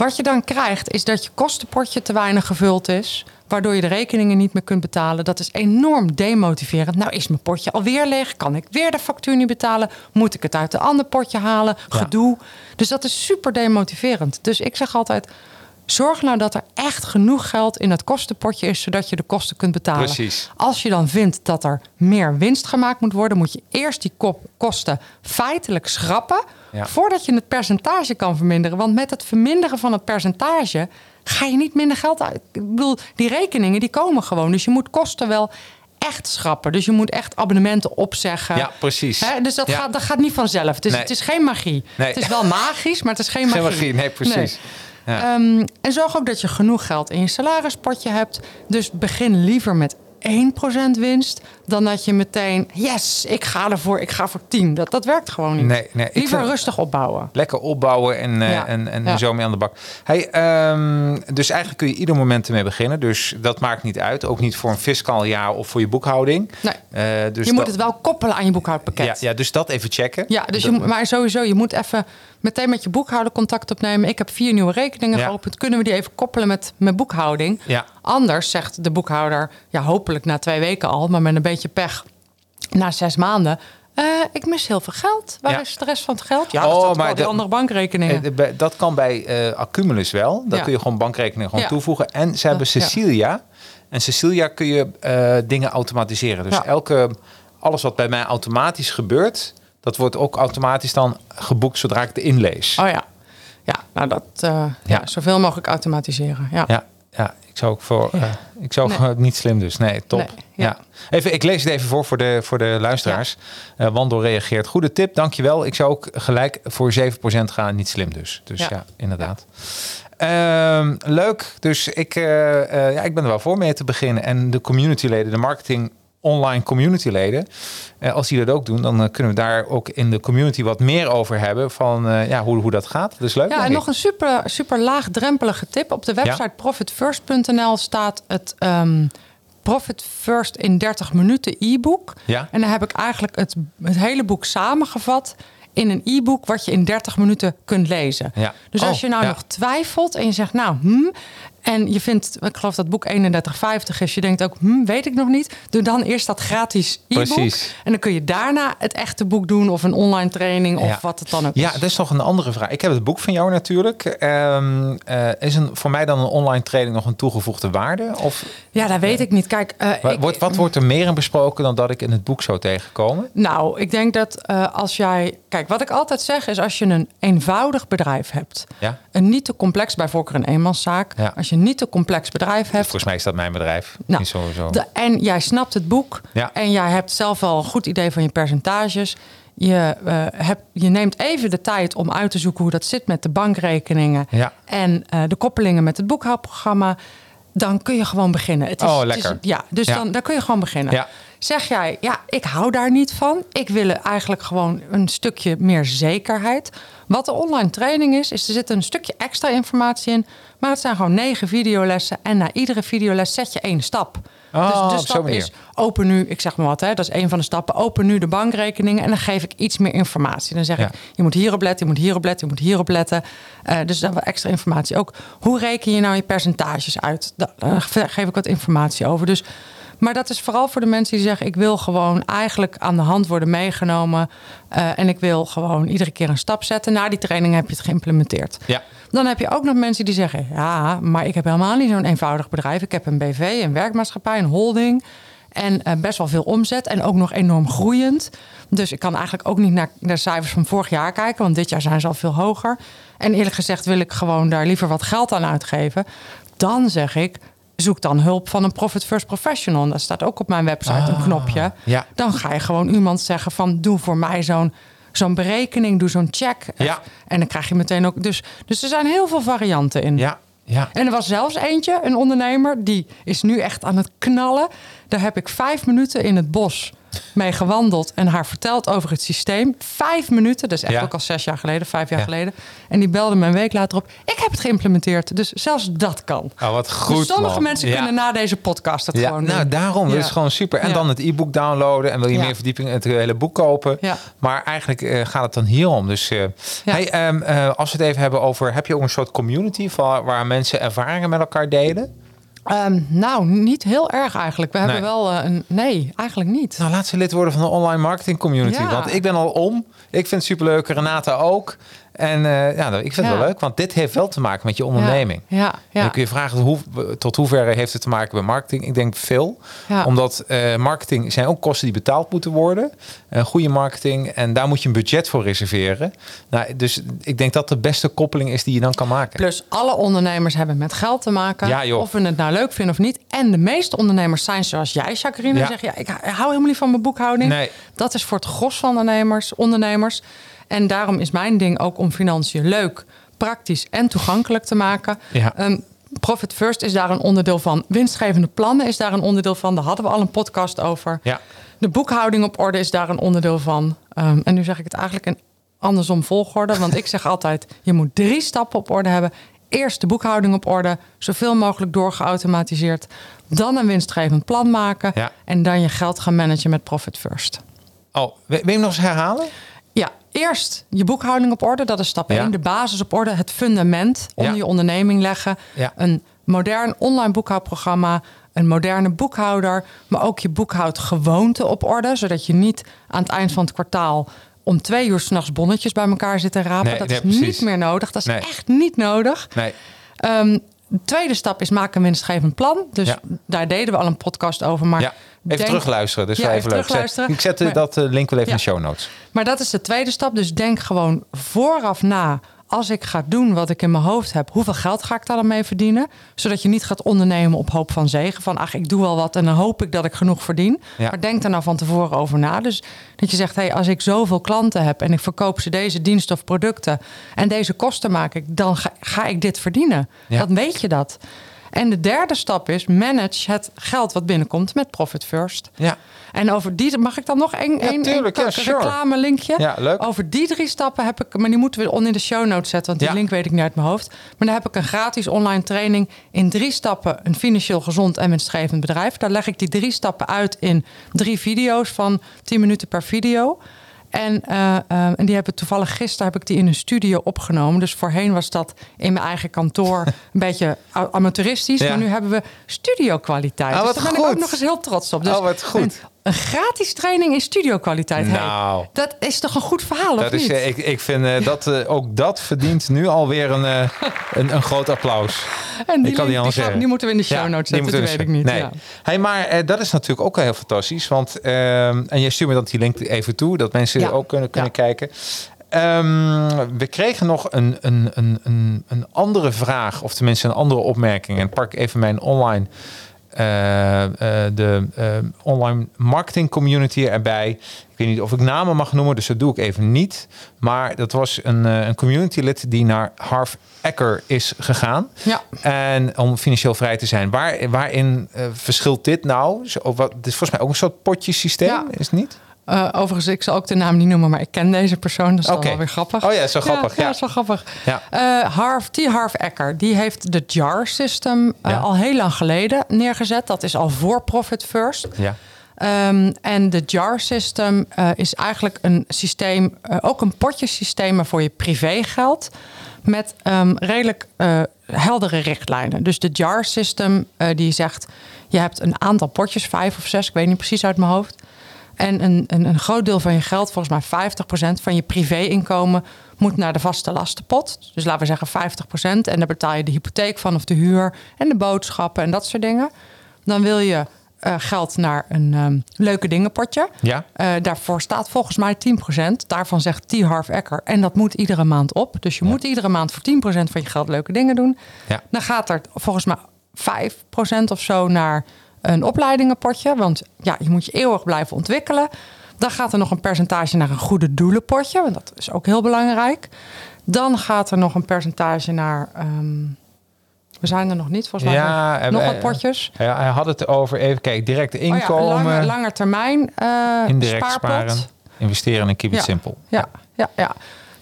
Wat je dan krijgt, is dat je kostenpotje te weinig gevuld is. Waardoor je de rekeningen niet meer kunt betalen. Dat is enorm demotiverend. Nou is mijn potje alweer leeg. Kan ik weer de factuur niet betalen? Moet ik het uit een ander potje halen? Gedoe. Dus dat is super demotiverend. Dus ik zeg altijd... Zorg nou dat er echt genoeg geld in het kostenpotje is... zodat je de kosten kunt betalen.
Precies.
Als je dan vindt dat er meer winst gemaakt moet worden... moet je eerst die kop- kosten feitelijk schrappen...
Ja.
voordat je het percentage kan verminderen. Want met het verminderen van het percentage... ga je niet minder geld uit. Ik bedoel, die rekeningen die komen gewoon. Dus je moet kosten wel echt schrappen. Dus je moet echt abonnementen opzeggen.
Ja, precies.
Hè, dus dat,
Ja.
gaat, dat gaat niet vanzelf. Dus
Nee.
het is geen magie.
Nee.
Het is wel magisch, maar het is geen magie.
Geen magie, nee, precies.
Ehm, en zorg ook dat je genoeg geld in je salarispotje hebt. Dus begin liever met 1% winst... dan dat je meteen, yes, ik ga ervoor, ik ga voor 10. Dat, dat werkt gewoon niet.
Nee,
liever rustig opbouwen.
Lekker opbouwen en, eh,
Ja.
en, en
Ja.
zo mee aan de bak. Hey, ehm, dus eigenlijk kun je ieder moment ermee beginnen. Dus dat maakt niet uit. Ook niet voor een fiscaal jaar of voor je boekhouding.
Nee.
Eh, dus
je moet het wel koppelen aan je boekhoudpakket.
Ja, ja, dus dat even checken.
Ja, dus je
Dat-
maar sowieso, je moet even meteen met je boekhouder contact opnemen. Ik heb vier nieuwe rekeningen
Ja.
geopend. Kunnen we die even koppelen met mijn boekhouding?
Ja.
Anders zegt de boekhouder, ja, hopelijk na twee weken al, maar met een beetje pech, na zes maanden. eh, ik mis heel veel geld. Waar
Ja.
is de rest van het geld? Ja,
Oh,
dat
maar de-
andere bankrekeningen.
Eh, de- Dat kan bij eh, Accumulus wel. Dan
Ja.
kun je gewoon bankrekeningen gewoon
Ja.
toevoegen. En ze hebben. Cecilia. En Cecilia kun je eh, dingen automatiseren. Dus
Ja.
elke, alles wat bij mij automatisch gebeurt, dat wordt ook automatisch dan geboekt zodra ik het inlees.
oh ja. Ja, nou dat, eh, ja.
Ja.
zoveel mogelijk automatiseren. Ja.
Ja, ja, ik zou ook voor. eh, ik zou
Nee.
gewoon niet slim dus. Nee, top.
Nee,
ja.
ja.
Even, ik lees het even voor voor de, voor de luisteraars. Eh Wandel reageert. Goede tip, dankjewel. Ik zou ook gelijk voor 7% gaan. Niet slim dus. Dus ja,
Ja.
inderdaad. Ehm, leuk. Dus ik, eh, ja, ik ben er wel voor mee te beginnen. En de communityleden, de marketing online communityleden. eh, als die dat ook doen, dan eh, kunnen we daar ook in de community wat meer over hebben. Van eh, ja, hoe, hoe dat gaat. Dat is leuk.
Ja, en
ik.
nog een super, super laagdrempelige tip. Op de website profitfirst.nl staat het ehm, Profit First in 30 minuten e-book.
Ja.
En dan heb ik eigenlijk het, het hele boek samengevat in een e-book wat je in 30 minuten kunt lezen.
Ja.
Dus als
Oh,
je nou
ja.
nog twijfelt en je zegt, nou, hm, En je vindt, ik geloof dat boek 31,50 is. Je denkt ook, hm, weet ik nog niet. Doe dan eerst dat gratis e-book.
Precies.
En dan kun je daarna het echte boek doen of een online training of
Ja.
wat het dan ook
Ja,
is.
dat is nog een andere vraag. Ik heb het boek van jou natuurlijk. Ehm, eh, is een, voor mij dan een online training nog een toegevoegde waarde? Of
Ja, dat weet ik niet. Kijk, eh,
wa-
ik-
wordt, wat wordt er meer in besproken dan dat ik in het boek zou tegenkomen?
Nou, ik denk dat eh, als jij. Kijk, wat ik altijd zeg is: als je een eenvoudig bedrijf hebt,
Ja.
een niet te complex, bij voorkeur een eenmanszaak.
Ja.
Als je een niet te complex bedrijf hebt.
Volgens mij is dat mijn bedrijf.
Nou,
Niet sowieso.
de- en jij snapt het boek
Ja.
en jij hebt zelf wel een goed idee van je percentages. Je, eh, hebt, je neemt even de tijd om uit te zoeken hoe dat zit met de bankrekeningen
Ja.
en eh, de koppelingen met het boekhoudprogramma. Dan kun je gewoon beginnen. Het is,
Oh,
het is-
lekker.
ja, dus
Ja.
Dan, dan kun je gewoon beginnen.
Ja.
Zeg jij, ja, ik hou daar niet van. Ik wil eigenlijk gewoon een stukje meer zekerheid. Wat de online training is, is er zit een stukje extra informatie in. Maar het zijn gewoon negen videolessen. En na iedere videoles zet je één stap.
Oh,
dus de stap is open nu, ik zeg maar wat, hè, dat is een van de stappen. Open nu de bankrekeningen en dan geef ik iets meer informatie. Dan zeg
Ja.
ik, je moet hierop letten, je moet hierop letten, je moet hierop letten. Eh, dus dan wel extra informatie. Ook hoe reken je nou je percentages uit? Daar eh, geef ik wat informatie over. Dus, maar dat is vooral voor de mensen die zeggen, ik wil gewoon eigenlijk aan de hand worden meegenomen. eh, en ik wil gewoon iedere keer een stap zetten. Na die training heb je het geïmplementeerd.
Ja.
Dan heb je ook nog mensen die zeggen: Ja, maar ik heb helemaal niet zo'n eenvoudig bedrijf. Ik heb een BV, een werkmaatschappij, een holding. En eh, best wel veel omzet en ook nog enorm groeiend. Dus ik kan eigenlijk ook niet naar de cijfers van vorig jaar kijken, want dit jaar zijn ze al veel hoger. En eerlijk gezegd wil ik gewoon daar liever wat geld aan uitgeven. Dan zeg ik: zoek dan hulp van een Profit First Professional. Daar staat ook op mijn website een knopje.
Ah, ja.
Dan ga je gewoon iemand zeggen: van doe voor mij zo'n. Zo'n berekening, doe zo'n check.
Ja.
En dan krijg je meteen ook. Dus, dus er zijn heel veel varianten in.
Ja. Ja.
En er was zelfs eentje, een ondernemer, die is nu echt aan het knallen. Daar heb ik vijf minuten in het bos mee gewandeld en haar verteld over het systeem. Vijf minuten, dat is echt
Ja.
ook al zes jaar geleden, vijf jaar
Ja.
geleden. En die belde me een week later op. Ik heb het geïmplementeerd, dus zelfs dat kan.
Oh, wat goed,
dus sommige
man.
mensen
Ja.
kunnen na deze podcast het gewoon
nou
doen.
daarom. Dat is gewoon super. En dan het e-book downloaden. En wil je meer verdieping in het hele boek kopen.
Ja.
Maar eigenlijk eh, gaat het dan hierom. Dus eh, hey, ehm, eh, als we het even hebben over... Heb je ook een soort community van, waar mensen ervaringen met elkaar delen?
Ehm, nou, niet heel erg eigenlijk. We hebben wel eh, een... Nee, eigenlijk niet.
Nou, laat ze lid worden van de online marketing community.
Ja.
Want ik ben al om. Ik vind het superleuk. Renata ook. En eh, ja, ik vind het wel leuk. Want dit heeft wel te maken met je onderneming.
Ja, ja,
En
ja.
dan kun je vragen hoe, tot hoeverre heeft het te maken met marketing? Ik denk veel. Omdat eh, marketing zijn ook kosten die betaald moeten worden. Eh, goede marketing. En daar moet je een budget voor reserveren. Nou, dus ik denk dat de beste koppeling is die je dan kan maken.
Plus alle ondernemers hebben met geld te maken.
Ja.
Of we het nou leuk vinden of niet. En de meeste ondernemers zijn zoals jij, Jacqueline.
Ja.
Zeg ja, ik hou helemaal niet van mijn boekhouding.
Nee.
Dat is voor het gros van ondernemers. ondernemers. En daarom is mijn ding ook om financiën leuk, praktisch en toegankelijk te maken.
Ja.
Ehm, Profit First is daar een onderdeel van. Winstgevende plannen is daar een onderdeel van. Daar hadden we al een podcast over.
Ja.
De boekhouding op orde is daar een onderdeel van. Ehm, en nu zeg ik het eigenlijk in andersom volgorde. Want ik zeg altijd, je moet drie stappen op orde hebben. Eerst de boekhouding op orde, zoveel mogelijk doorgeautomatiseerd. Dan een winstgevend plan maken.
Ja.
En dan je geld gaan managen met Profit First.
Oh, wil je hem nog eens herhalen?
Eerst je boekhouding op orde. Dat is stap
Ja.
1. De basis op orde, het fundament onder
Ja.
je onderneming leggen.
Ja.
Een modern online boekhoudprogramma. Een moderne boekhouder. Maar ook je boekhoudgewoonte op orde. Zodat je niet aan het eind van het kwartaal om twee uur s'nachts bonnetjes bij elkaar zit te rapen.
Nee,
dat
nee,
is
precies.
niet meer nodig. Dat is
Nee.
echt niet nodig.
Nee.
Ehm, de tweede stap is maken een winstgevend plan. Dus daar deden we al een podcast over. Maar
Ja. Even
denk-
terugluisteren. Dus
Ja, even
even leuk.
terugluisteren.
Ik zet
Maar-
dat eh, link wel even in de show notes.
Maar dat is de tweede stap. Dus denk gewoon vooraf na. Als ik ga doen wat ik in mijn hoofd heb, hoeveel geld ga ik daar dan mee verdienen? Zodat je niet gaat ondernemen op hoop van zegen. Van ach, ik doe wel wat en dan hoop ik dat ik genoeg verdien.
Ja.
Maar denk er nou van tevoren over na. Dus dat je zegt, hey, als ik zoveel klanten heb en ik verkoop ze deze diensten of producten en deze kosten maak ik, dan ga, ga ik dit verdienen.
Ja.
Dan weet je dat. En de derde stap is manage het geld wat binnenkomt met Profit First.
Ja.
En over die mag ik dan nog één
Ja, tuurlijk, sure.
reclame linkje.
Ja, leuk.
Over die drie stappen heb ik, maar die moeten we on in de show notes zetten, want die
Ja.
link weet ik niet uit mijn hoofd. Maar dan heb ik een gratis online training in drie stappen een financieel gezond en winstgevend bedrijf. Daar leg ik die drie stappen uit in drie video's van 10 minuten per video. En, eh, eh, en die hebben toevallig gisteren heb ik die in een studio opgenomen. Dus voorheen was dat in mijn eigen kantoor een beetje amateuristisch.
Ja.
Maar nu hebben we studio kwaliteit.
Wat
dus daar ben ik ook nog eens heel trots op. Dus
Oh, wat goed.
Een gratis training in studio kwaliteit. Hey,
Nou.
dat is toch een goed verhaal, of
Dat is,
niet?
eh, ik, ik vind eh, dat eh, ook dat verdient nu alweer een, een, een groot applaus.
en
ik kan
die, gaan-
zeggen.
die moeten we in de show notes
die
zetten, dat weet
we
ik niet.
Nee.
Ja.
Hey, maar dat is natuurlijk ook heel fantastisch. Want, ehm, en jij stuurt me dan die link even toe, dat mensen
Ja.
ook kunnen, kunnen kijken. Ehm, we kregen nog een, een, een, een, een andere vraag, of tenminste een andere opmerking. En pak even mijn online, de eh, online marketing community erbij. Ik weet niet of ik namen mag noemen, dus dat doe ik even niet. Maar dat was een, eh, een community lid die naar Harv Ecker is gegaan.
Ja.
En om financieel vrij te zijn. Waar, waarin eh, verschilt dit nou? Of wat, dit is volgens mij ook een soort potjesysteem,
Ja.
is het niet?
Eh, overigens, ik zal ook de naam niet noemen, maar ik ken deze persoon. Dat is dan
Oké.
wel weer grappig.
Oh ja, zo grappig, ja.
Ja, zo grappig.
Ja.
Eh, Harv, T. Harv Ecker, die heeft de JAR system eh, al heel lang geleden neergezet. Dat is al voor Profit First.
Ja.
Ehm, en de JAR system is eigenlijk een systeem, ook een potjesysteem maar voor je privégeld. Met ehm, redelijk heldere richtlijnen. Dus de JAR system die zegt, je hebt een aantal potjes, vijf of zes, ik weet niet precies uit mijn hoofd. En een, een, een groot deel van je geld, volgens mij 50% van je privéinkomen, moet naar de vaste lastenpot. Dus laten we zeggen 50%. En daar betaal je de hypotheek van of de huur en de boodschappen en dat soort dingen. Dan wil je eh, geld naar een ehm, leuke dingenpotje.
Ja.
Eh, daarvoor staat volgens mij 10%. Daarvan zegt T. Harv Ecker. En dat moet iedere maand op. Dus je moet iedere maand voor 10% van je geld leuke dingen doen.
Ja.
Dan gaat er volgens mij 5% of zo naar een opleidingenpotje. Want ja, je moet je eeuwig blijven ontwikkelen. Dan gaat er nog een percentage naar een goede doelenpotje. Want dat is ook heel belangrijk. Dan gaat er nog een percentage naar... ehm, we zijn er nog niet, volgens mij.
Ja,
nog,
en-
nog
en-
wat potjes.
Ja, hij had het over, even kijken, direct
Oh ja,
inkomen,
lange, lange termijn eh
indirect
spaarpot.
sparen, investeren en keep it
Ja.
simple.
Ja, ja, ja.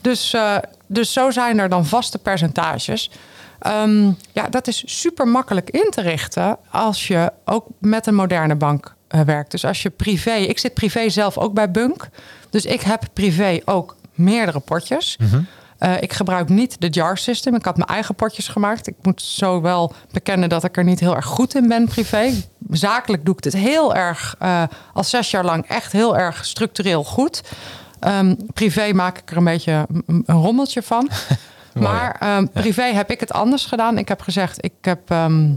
Dus, eh, dus zo zijn er dan vaste percentages. Ehm, ja, dat is super makkelijk in te richten als je ook met een moderne bank eh, werkt. Dus als je privé, ik zit privé zelf ook bij Bunk. Dus ik heb privé ook meerdere potjes. Eh, ik gebruik niet de jar system. Ik had mijn eigen potjes gemaakt. Ik moet zo wel bekennen dat ik er niet heel erg goed in ben privé. Zakelijk doe ik het heel erg, eh, al zes jaar lang echt heel erg structureel goed. Ehm, privé maak ik er een beetje een rommeltje van. maar ehm, privé heb ik het anders gedaan. Ik heb gezegd, ik heb... ehm,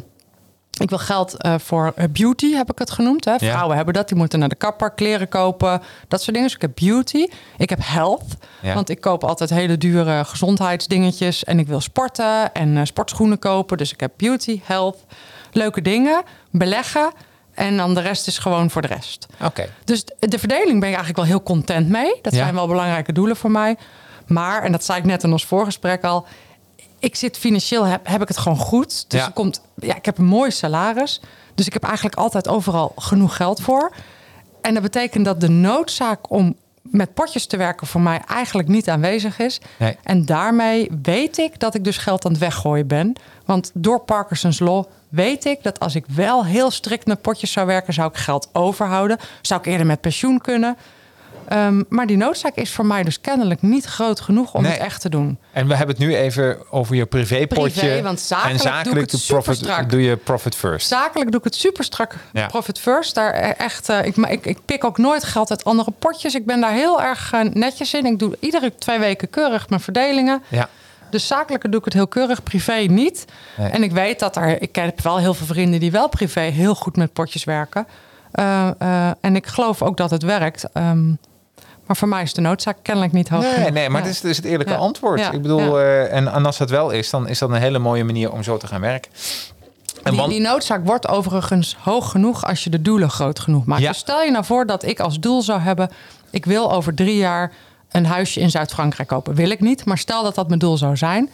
ik wil geld eh, voor beauty, heb ik het genoemd. Hè?
Ja.
Vrouwen hebben dat, die moeten naar de kapper, kleren kopen, dat soort dingen. Dus ik heb beauty. Ik heb health,
Ja.
want ik koop altijd hele dure gezondheidsdingetjes. En ik wil sporten en eh, sportschoenen kopen. Dus ik heb beauty, health, leuke dingen, beleggen. En dan de rest is gewoon voor de rest.
Oké.
Dus de verdeling ben ik eigenlijk wel heel content mee. Dat
Ja.
zijn wel belangrijke doelen voor mij. Maar, en dat zei ik net in ons voorgesprek al... ik zit financieel, heb, heb ik het gewoon goed. Dus
Ja.
er komt, ja, ik heb een mooi salaris. Dus ik heb eigenlijk altijd overal genoeg geld voor. En dat betekent dat de noodzaak om met potjes te werken... voor mij eigenlijk niet aanwezig is.
Nee.
En daarmee weet ik dat ik dus geld aan het weggooien ben. Want door Parkinson's Law weet ik dat als ik wel heel strikt met potjes zou werken, zou ik geld overhouden. Zou ik eerder met pensioen kunnen. Ehm, maar die noodzaak is voor mij dus kennelijk niet groot genoeg om
Nee.
het echt te doen.
En we hebben het nu even over je privépotje.
Privé, want zakelijk
en
doe ik het
doe, profit,
superstrak.
doe je profit first.
Zakelijk doe ik het super strak.
Ja.
Profit first. Daar e- echt, eh, ik, ik, ik pik ook nooit geld uit andere potjes. Ik ben daar heel erg eh, netjes in. Ik doe iedere twee weken keurig mijn verdelingen.
Ja.
Dus zakelijke doe ik het heel keurig, privé niet.
Nee.
En ik weet dat er, ik heb wel heel veel vrienden die wel privé heel goed met potjes werken. Eh, en ik geloof ook dat het werkt. Ehm, maar voor mij is de noodzaak kennelijk niet hoog.
Nee,
genoeg.
nee, maar
Ja.
dit is het eerlijke
Ja.
antwoord.
Ja.
Ik bedoel, eh, en, en als dat wel is, dan is dat een hele mooie manier om zo te gaan werken. En
Die, die noodzaak wordt overigens hoog genoeg als je de doelen groot genoeg maakt. Dus stel je nou voor dat ik als doel zou hebben... ik wil over drie jaar een huisje in Zuid-Frankrijk kopen. Wil ik niet, maar stel dat dat mijn doel zou zijn...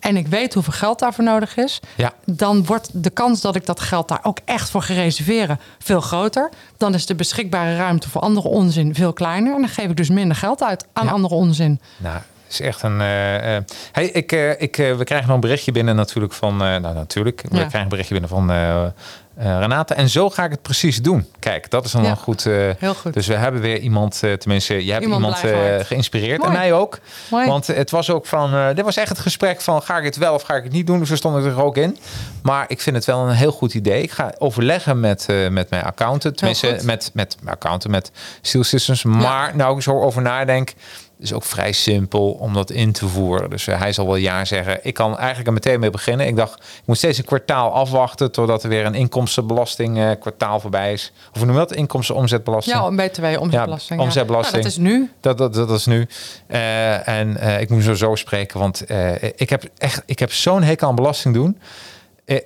en ik weet hoeveel geld daarvoor nodig is...
Ja.
dan wordt de kans dat ik dat geld daar ook echt voor ga reserveren veel groter. Dan is de beschikbare ruimte voor andere onzin veel kleiner... en dan geef ik dus minder geld uit aan
Ja.
andere onzin.
Nou, is echt een. eh, eh, hey, ik, eh, ik, we krijgen nog een berichtje binnen natuurlijk van. nou, natuurlijk. We
Ja.
krijgen een berichtje binnen van Renate. En zo ga ik het precies doen. Kijk, dat is dan
Ja.
een goed.
Heel goed.
Dus we hebben weer iemand, tenminste, je hebt
Iemand
geïnspireerd.
Mooi.
En mij ook.
Mooi.
Want het was ook van. dit was echt het gesprek van: ga ik het wel of ga ik het niet doen? Dus we stonden er ook in. Maar ik vind het wel een heel goed idee. Ik ga overleggen met, met mijn accountant. Tenminste, met, met mijn accountant, met Steel Systems. Maar nou ik zo over nadenk. Is ook vrij simpel om dat in te voeren. Dus eh, hij zal wel ja zeggen. Ik kan eigenlijk er meteen mee beginnen. Ik dacht, ik moet steeds een kwartaal afwachten... totdat er weer een inkomstenbelasting eh, kwartaal voorbij is. Of hoe noem je dat? Inkomsten-omzetbelasting.
Ja, een BTW, omzetbelasting.
Ja, omzetbelasting.
Ja, dat is nu.
Dat, dat, dat is nu. Eh, en ik moet zo zo spreken, want ik heb echt, ik heb zo'n hekel aan belasting doen.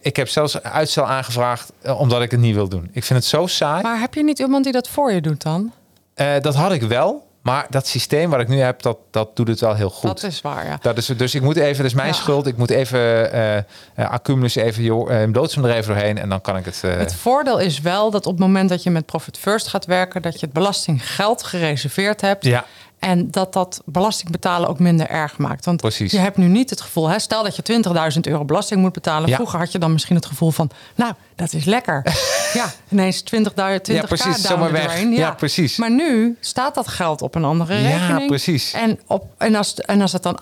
Ik heb zelfs uitstel aangevraagd omdat ik het niet wil doen. Ik vind het zo saai.
Maar heb je niet iemand die dat voor je doet dan?
Dat had ik wel, maar dat systeem wat ik nu heb, dat, dat doet het wel heel goed.
Dat is waar, ja.
Dat is, dus ik moet even, dat is mijn
Ja.
schuld. Ik moet even accumulus even, uh, doodsem er even doorheen en dan kan ik het.
Het voordeel is wel dat op het moment dat je met Profit First gaat werken, dat je het belastinggeld gereserveerd hebt.
ja,
En dat dat belasting betalen ook minder erg maakt. Want
Precies.
je hebt nu niet het gevoel, hè, stel dat je 20.000 euro belasting moet betalen.
Ja.
Vroeger had je dan misschien het gevoel van, nou, dat is lekker. ja, ineens 20.000 20
Ja, precies, zomaar weg. Ja, precies.
Maar nu staat dat geld op een andere
Ja,
rekening.
precies.
En, op, en, als, en als het dan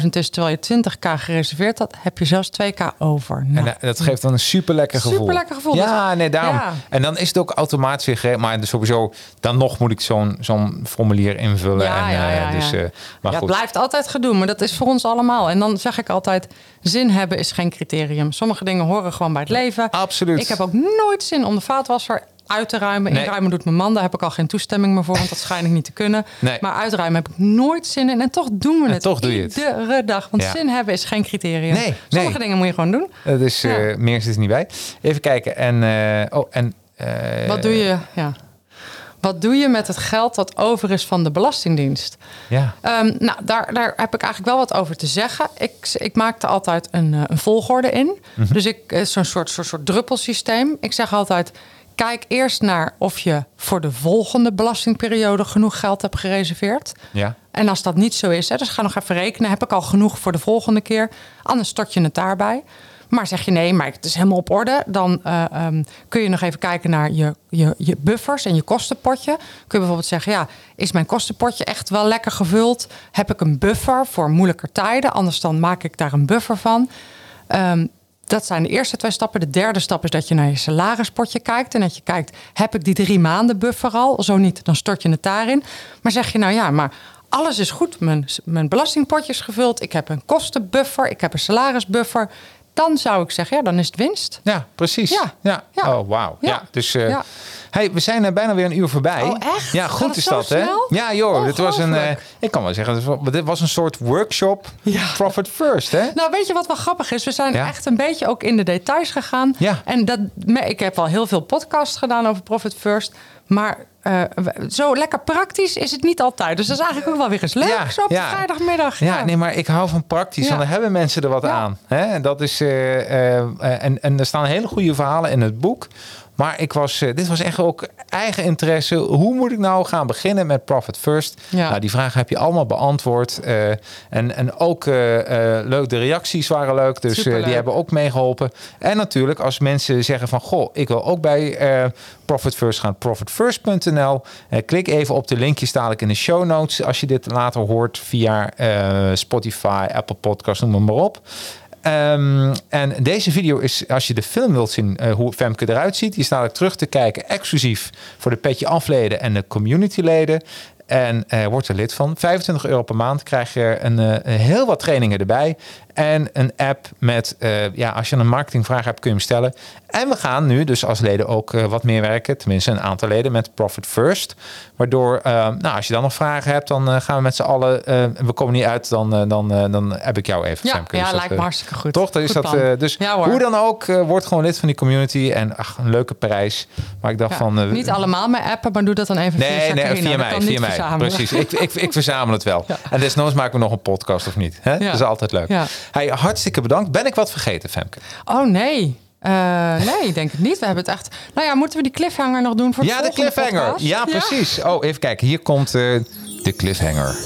18.000 is, terwijl je 20k gereserveerd had, heb je zelfs 2k over.
En
Nou,
eh, dat geeft dan een super lekker gevoel.
Superlekker gevoel.
Ja, nee, daarom.
Ja.
En dan is het ook automatisch weer geregeld. Maar dus sowieso, dan nog moet ik zo'n zo'n formulier invullen.
Ja,
en,
ja,
eh,
ja,
dus,
ja.
eh, maar
ja,
goed.
het blijft altijd gedoe, maar dat is voor ons allemaal. En dan zeg ik altijd, zin hebben is geen criterium. Sommige dingen horen gewoon bij het leven.
Absoluut.
Ik heb ook nooit zin om de vaatwasser uit te ruimen.
Nee.
Inruimen doet mijn man, daar heb ik al geen toestemming meer voor, want dat schijn ik niet te kunnen.
Nee.
Maar uitruimen heb ik nooit zin in. En toch doen we
En
het
toch doe je het.
iedere dag. Want
Ja.
zin hebben is geen criterium.
Nee,
Sommige dingen moet je gewoon doen.
Dat is,
Ja.
meer zit er niet bij. Even kijken. En, eh, oh, en, eh,
Wat doe je? Ja. Wat doe je met het geld dat over is van de Belastingdienst?
Ja,
Ehm, nou, daar, daar heb ik eigenlijk wel wat over te zeggen. Ik, ik maakte altijd een, eh, een volgorde in.
Mhm.
Dus ik eh, zo'n soort, soort, soort druppelsysteem. Ik zeg altijd: kijk eerst naar of je voor de volgende belastingperiode genoeg geld hebt gereserveerd.
ja.
En als dat niet zo is, hè, dus ga nog even rekenen. Heb ik al genoeg voor de volgende keer? Anders stort je het daarbij. Maar zeg je nee, maar het is helemaal op orde. Dan eh, ehm, kun je nog even kijken naar je, je, je buffers en je kostenpotje. Kun je bijvoorbeeld zeggen, ja, is mijn kostenpotje echt wel lekker gevuld? Heb ik een buffer voor moeilijker tijden? Anders dan maak ik daar een buffer van. Ehm, dat zijn de eerste twee stappen. De derde stap is dat je naar je salarispotje kijkt. En dat je kijkt, heb ik die drie maanden buffer al? Zo niet, dan stort je het daarin. Maar zeg je nou ja, maar alles is goed. Mijn, mijn belastingpotje is gevuld. Ik heb een kostenbuffer. Ik heb een salarisbuffer. Dan zou ik zeggen, ja, dan is het winst.
Ja, precies.
Ja.
ja.
Ja.
Oh, wauw. Ja.
Ja.
Dus eh, hey, we zijn er bijna weer een uur voorbij.
Oh, echt?
Ja, goed is dat, hè? Ja, joh. Dit was een, eh, ik kan wel zeggen, dit was- een soort workshop.
Ja.
Profit first, hè?
Nou, weet je wat wel grappig is? We zijn echt een beetje ook in de details gegaan.
Ja.
En dat, ik heb al heel veel podcasts gedaan over Profit First. Maar eh, zo lekker praktisch is het niet altijd. Dus dat is eigenlijk ook wel weer eens leuk.
Ja,
zo op
ja.
vrijdagmiddag.
Ja, nee, maar ik hou van praktisch.
Ja.
Want dan hebben mensen er wat
Ja.
aan. Hè? En, dat is, eh, eh, en, en er staan hele goede verhalen in het boek. Maar ik was, eh, dit was echt ook eigen interesse. Hoe moet ik nou gaan beginnen met Profit First?
Ja.
Nou, die vragen heb je allemaal beantwoord. eh, en, en ook eh, leuk, de reacties waren leuk. Dus die hebben ook meegeholpen. En natuurlijk, als mensen zeggen van... Goh, ik wil ook bij Profit First gaan. Profitfirst.nl. Klik even op de linkjes dadelijk in de show notes. Als je dit later hoort via Spotify, Apple Podcasts, noem maar op. Ehm, en deze video is, als je de film wilt zien, eh, hoe Femke eruit ziet, die staat terug te kijken, exclusief voor de Petje Afleden en de communityleden. En eh, wordt er lid van. 25 euro per maand krijg je een, eh, heel wat trainingen erbij. En een app met, eh, ja, als je een marketingvraag hebt, kun je hem stellen. En we gaan nu dus als leden ook eh, wat meer werken. Tenminste, een aantal leden met Profit First. Waardoor, eh, nou, als je dan nog vragen hebt, dan gaan we met z'n allen. we komen niet uit, dan, dan, dan heb ik jou even.
Ja,
Femke.
ja
Dus dat,
lijkt me hartstikke goed.
Toch? Dat is
Goed
dat, dus
Ja,
hoe dan ook, word gewoon lid van die community. En ach, een leuke prijs. Maar ik dacht
Ja,
van.
niet allemaal mijn appen, maar doe dat dan even via
Nee, nee,
Jacqueline.
via mij. Via
niet
mij.
verzamelen.
Precies. Ik, ik, ik verzamel het wel.
Ja.
En desnoods maken we nog een podcast of niet. Hè? Dat is altijd leuk. Hey, hartstikke bedankt. Ben ik wat vergeten, Femke?
Oh nee. Eh, nee, ik denk het niet. We hebben het echt. Nou ja, moeten we die cliffhanger nog doen voor de
Ja, de cliffhanger.
podcast?
Ja, precies. Oh, even kijken. Hier komt eh, de cliffhanger.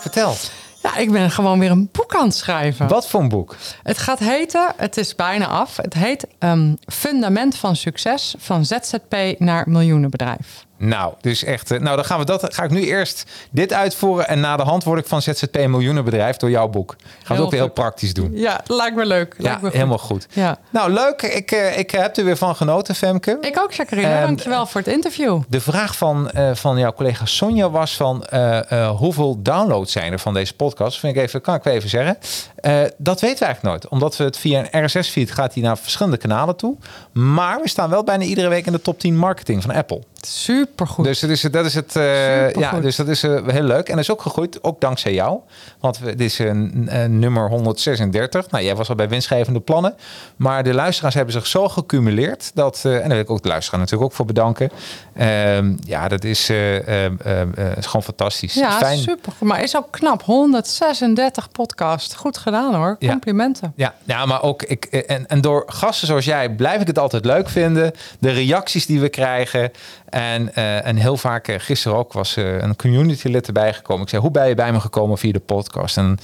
Vertel.
Ja, ik ben gewoon weer een boek aan het schrijven.
Wat voor een boek?
Het gaat heten, het is bijna af. Het heet ehm, Fundament van Succes van ZZP naar miljoenenbedrijf.
Nou, dus echt. eh, Nou, dan gaan we dat. Ga ik nu eerst dit uitvoeren. En na de hand word ik van ZZP miljoenenbedrijf door jouw boek. Gaan we het ook weer heel praktisch doen.
Ja, lijkt me leuk.
Ja,
lijkt me goed.
helemaal goed.
Ja.
Nou, leuk. Ik, eh, ik heb er weer van genoten, Femke.
Ik ook, Jacqueline.
Ehm,
Dankjewel voor het interview.
De vraag van, eh, van jouw collega Sonja was van eh, eh, hoeveel downloads zijn er van deze podcast? Vind ik even, kan ik even zeggen. Eh, dat weten we eigenlijk nooit. Omdat we het via een RSS-feed gaat hij naar verschillende kanalen toe. Maar we staan wel bijna iedere week in de top 10 marketing van Apple.
Supergoed.
Dus dat is, dat is het. eh, ja, dus dat is eh, heel leuk. En dat is ook gegroeid, ook dankzij jou. Want dit is een, nummer 136. Nou, jij was al bij winstgevende plannen. Maar de luisteraars hebben zich zo gecumuleerd. Dat, eh, en daar wil ik ook de luisteraar natuurlijk ook voor bedanken. Ehm, ja, dat is, eh, ehm, ehm, eh, is gewoon fantastisch.
ja,
Fijn.
supergoed. Maar is ook knap. 136 podcast. Goed gedaan hoor. Complimenten.
Ja, ja, maar ook ik, en, en door gasten zoals jij blijf ik het altijd leuk vinden. De reacties die we krijgen. En, eh, en heel vaak, eh, gisteren ook, was eh, een community lid erbij gekomen. Ik zei, hoe ben je bij me gekomen via de podcast? En,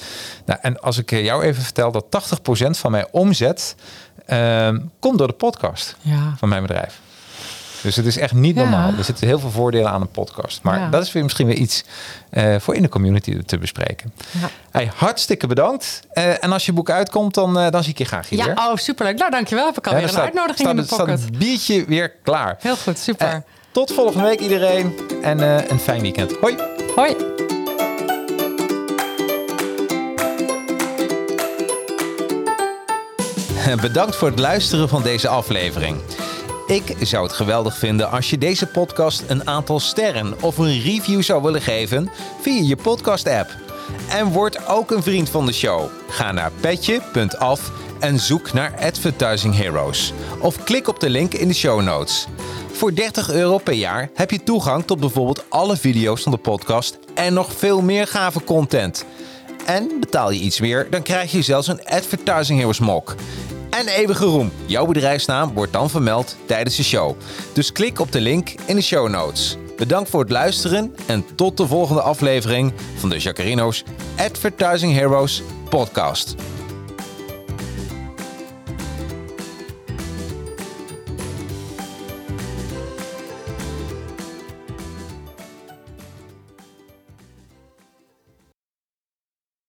nou, en als ik jou even vertel dat 80% van mijn omzet ehm, komt door de podcast
Ja.
van mijn bedrijf. Dus het is echt niet
Ja.
normaal. Er zitten heel veel voordelen aan een podcast. Maar
Ja.
dat is weer misschien weer iets eh, voor in de community te bespreken.
Ja.
Hey, hartstikke bedankt. Eh, en als je boek uitkomt, dan, eh, dan zie ik je graag hier.
Ja, oh, superleuk. Nou, dankjewel. Heb ik
Ja,
alweer
dan
een
staat-
uitnodiging in de
staat,
pocket.
staat het biertje weer klaar.
Heel goed, super.
Tot volgende week iedereen. En een fijn weekend. Hoi.
Hoi.
Bedankt voor het luisteren van deze aflevering. Ik zou het geweldig vinden als je deze podcast een aantal sterren of een review zou willen geven via je podcast-app. En word ook een vriend van de show. Ga naar petje.af en zoek naar Advertising Heroes. Of klik op de link in de show notes. Voor 30 euro per jaar heb je toegang tot bijvoorbeeld alle video's van de podcast en nog veel meer gave content. En betaal je iets meer, dan krijg je zelfs een Advertising Heroes mok. En eeuwige roem. Jouw bedrijfsnaam wordt dan vermeld tijdens de show. Dus klik op de link in de show notes. Bedankt voor het luisteren en tot de volgende aflevering van de Jacarino's Advertising Heroes podcast.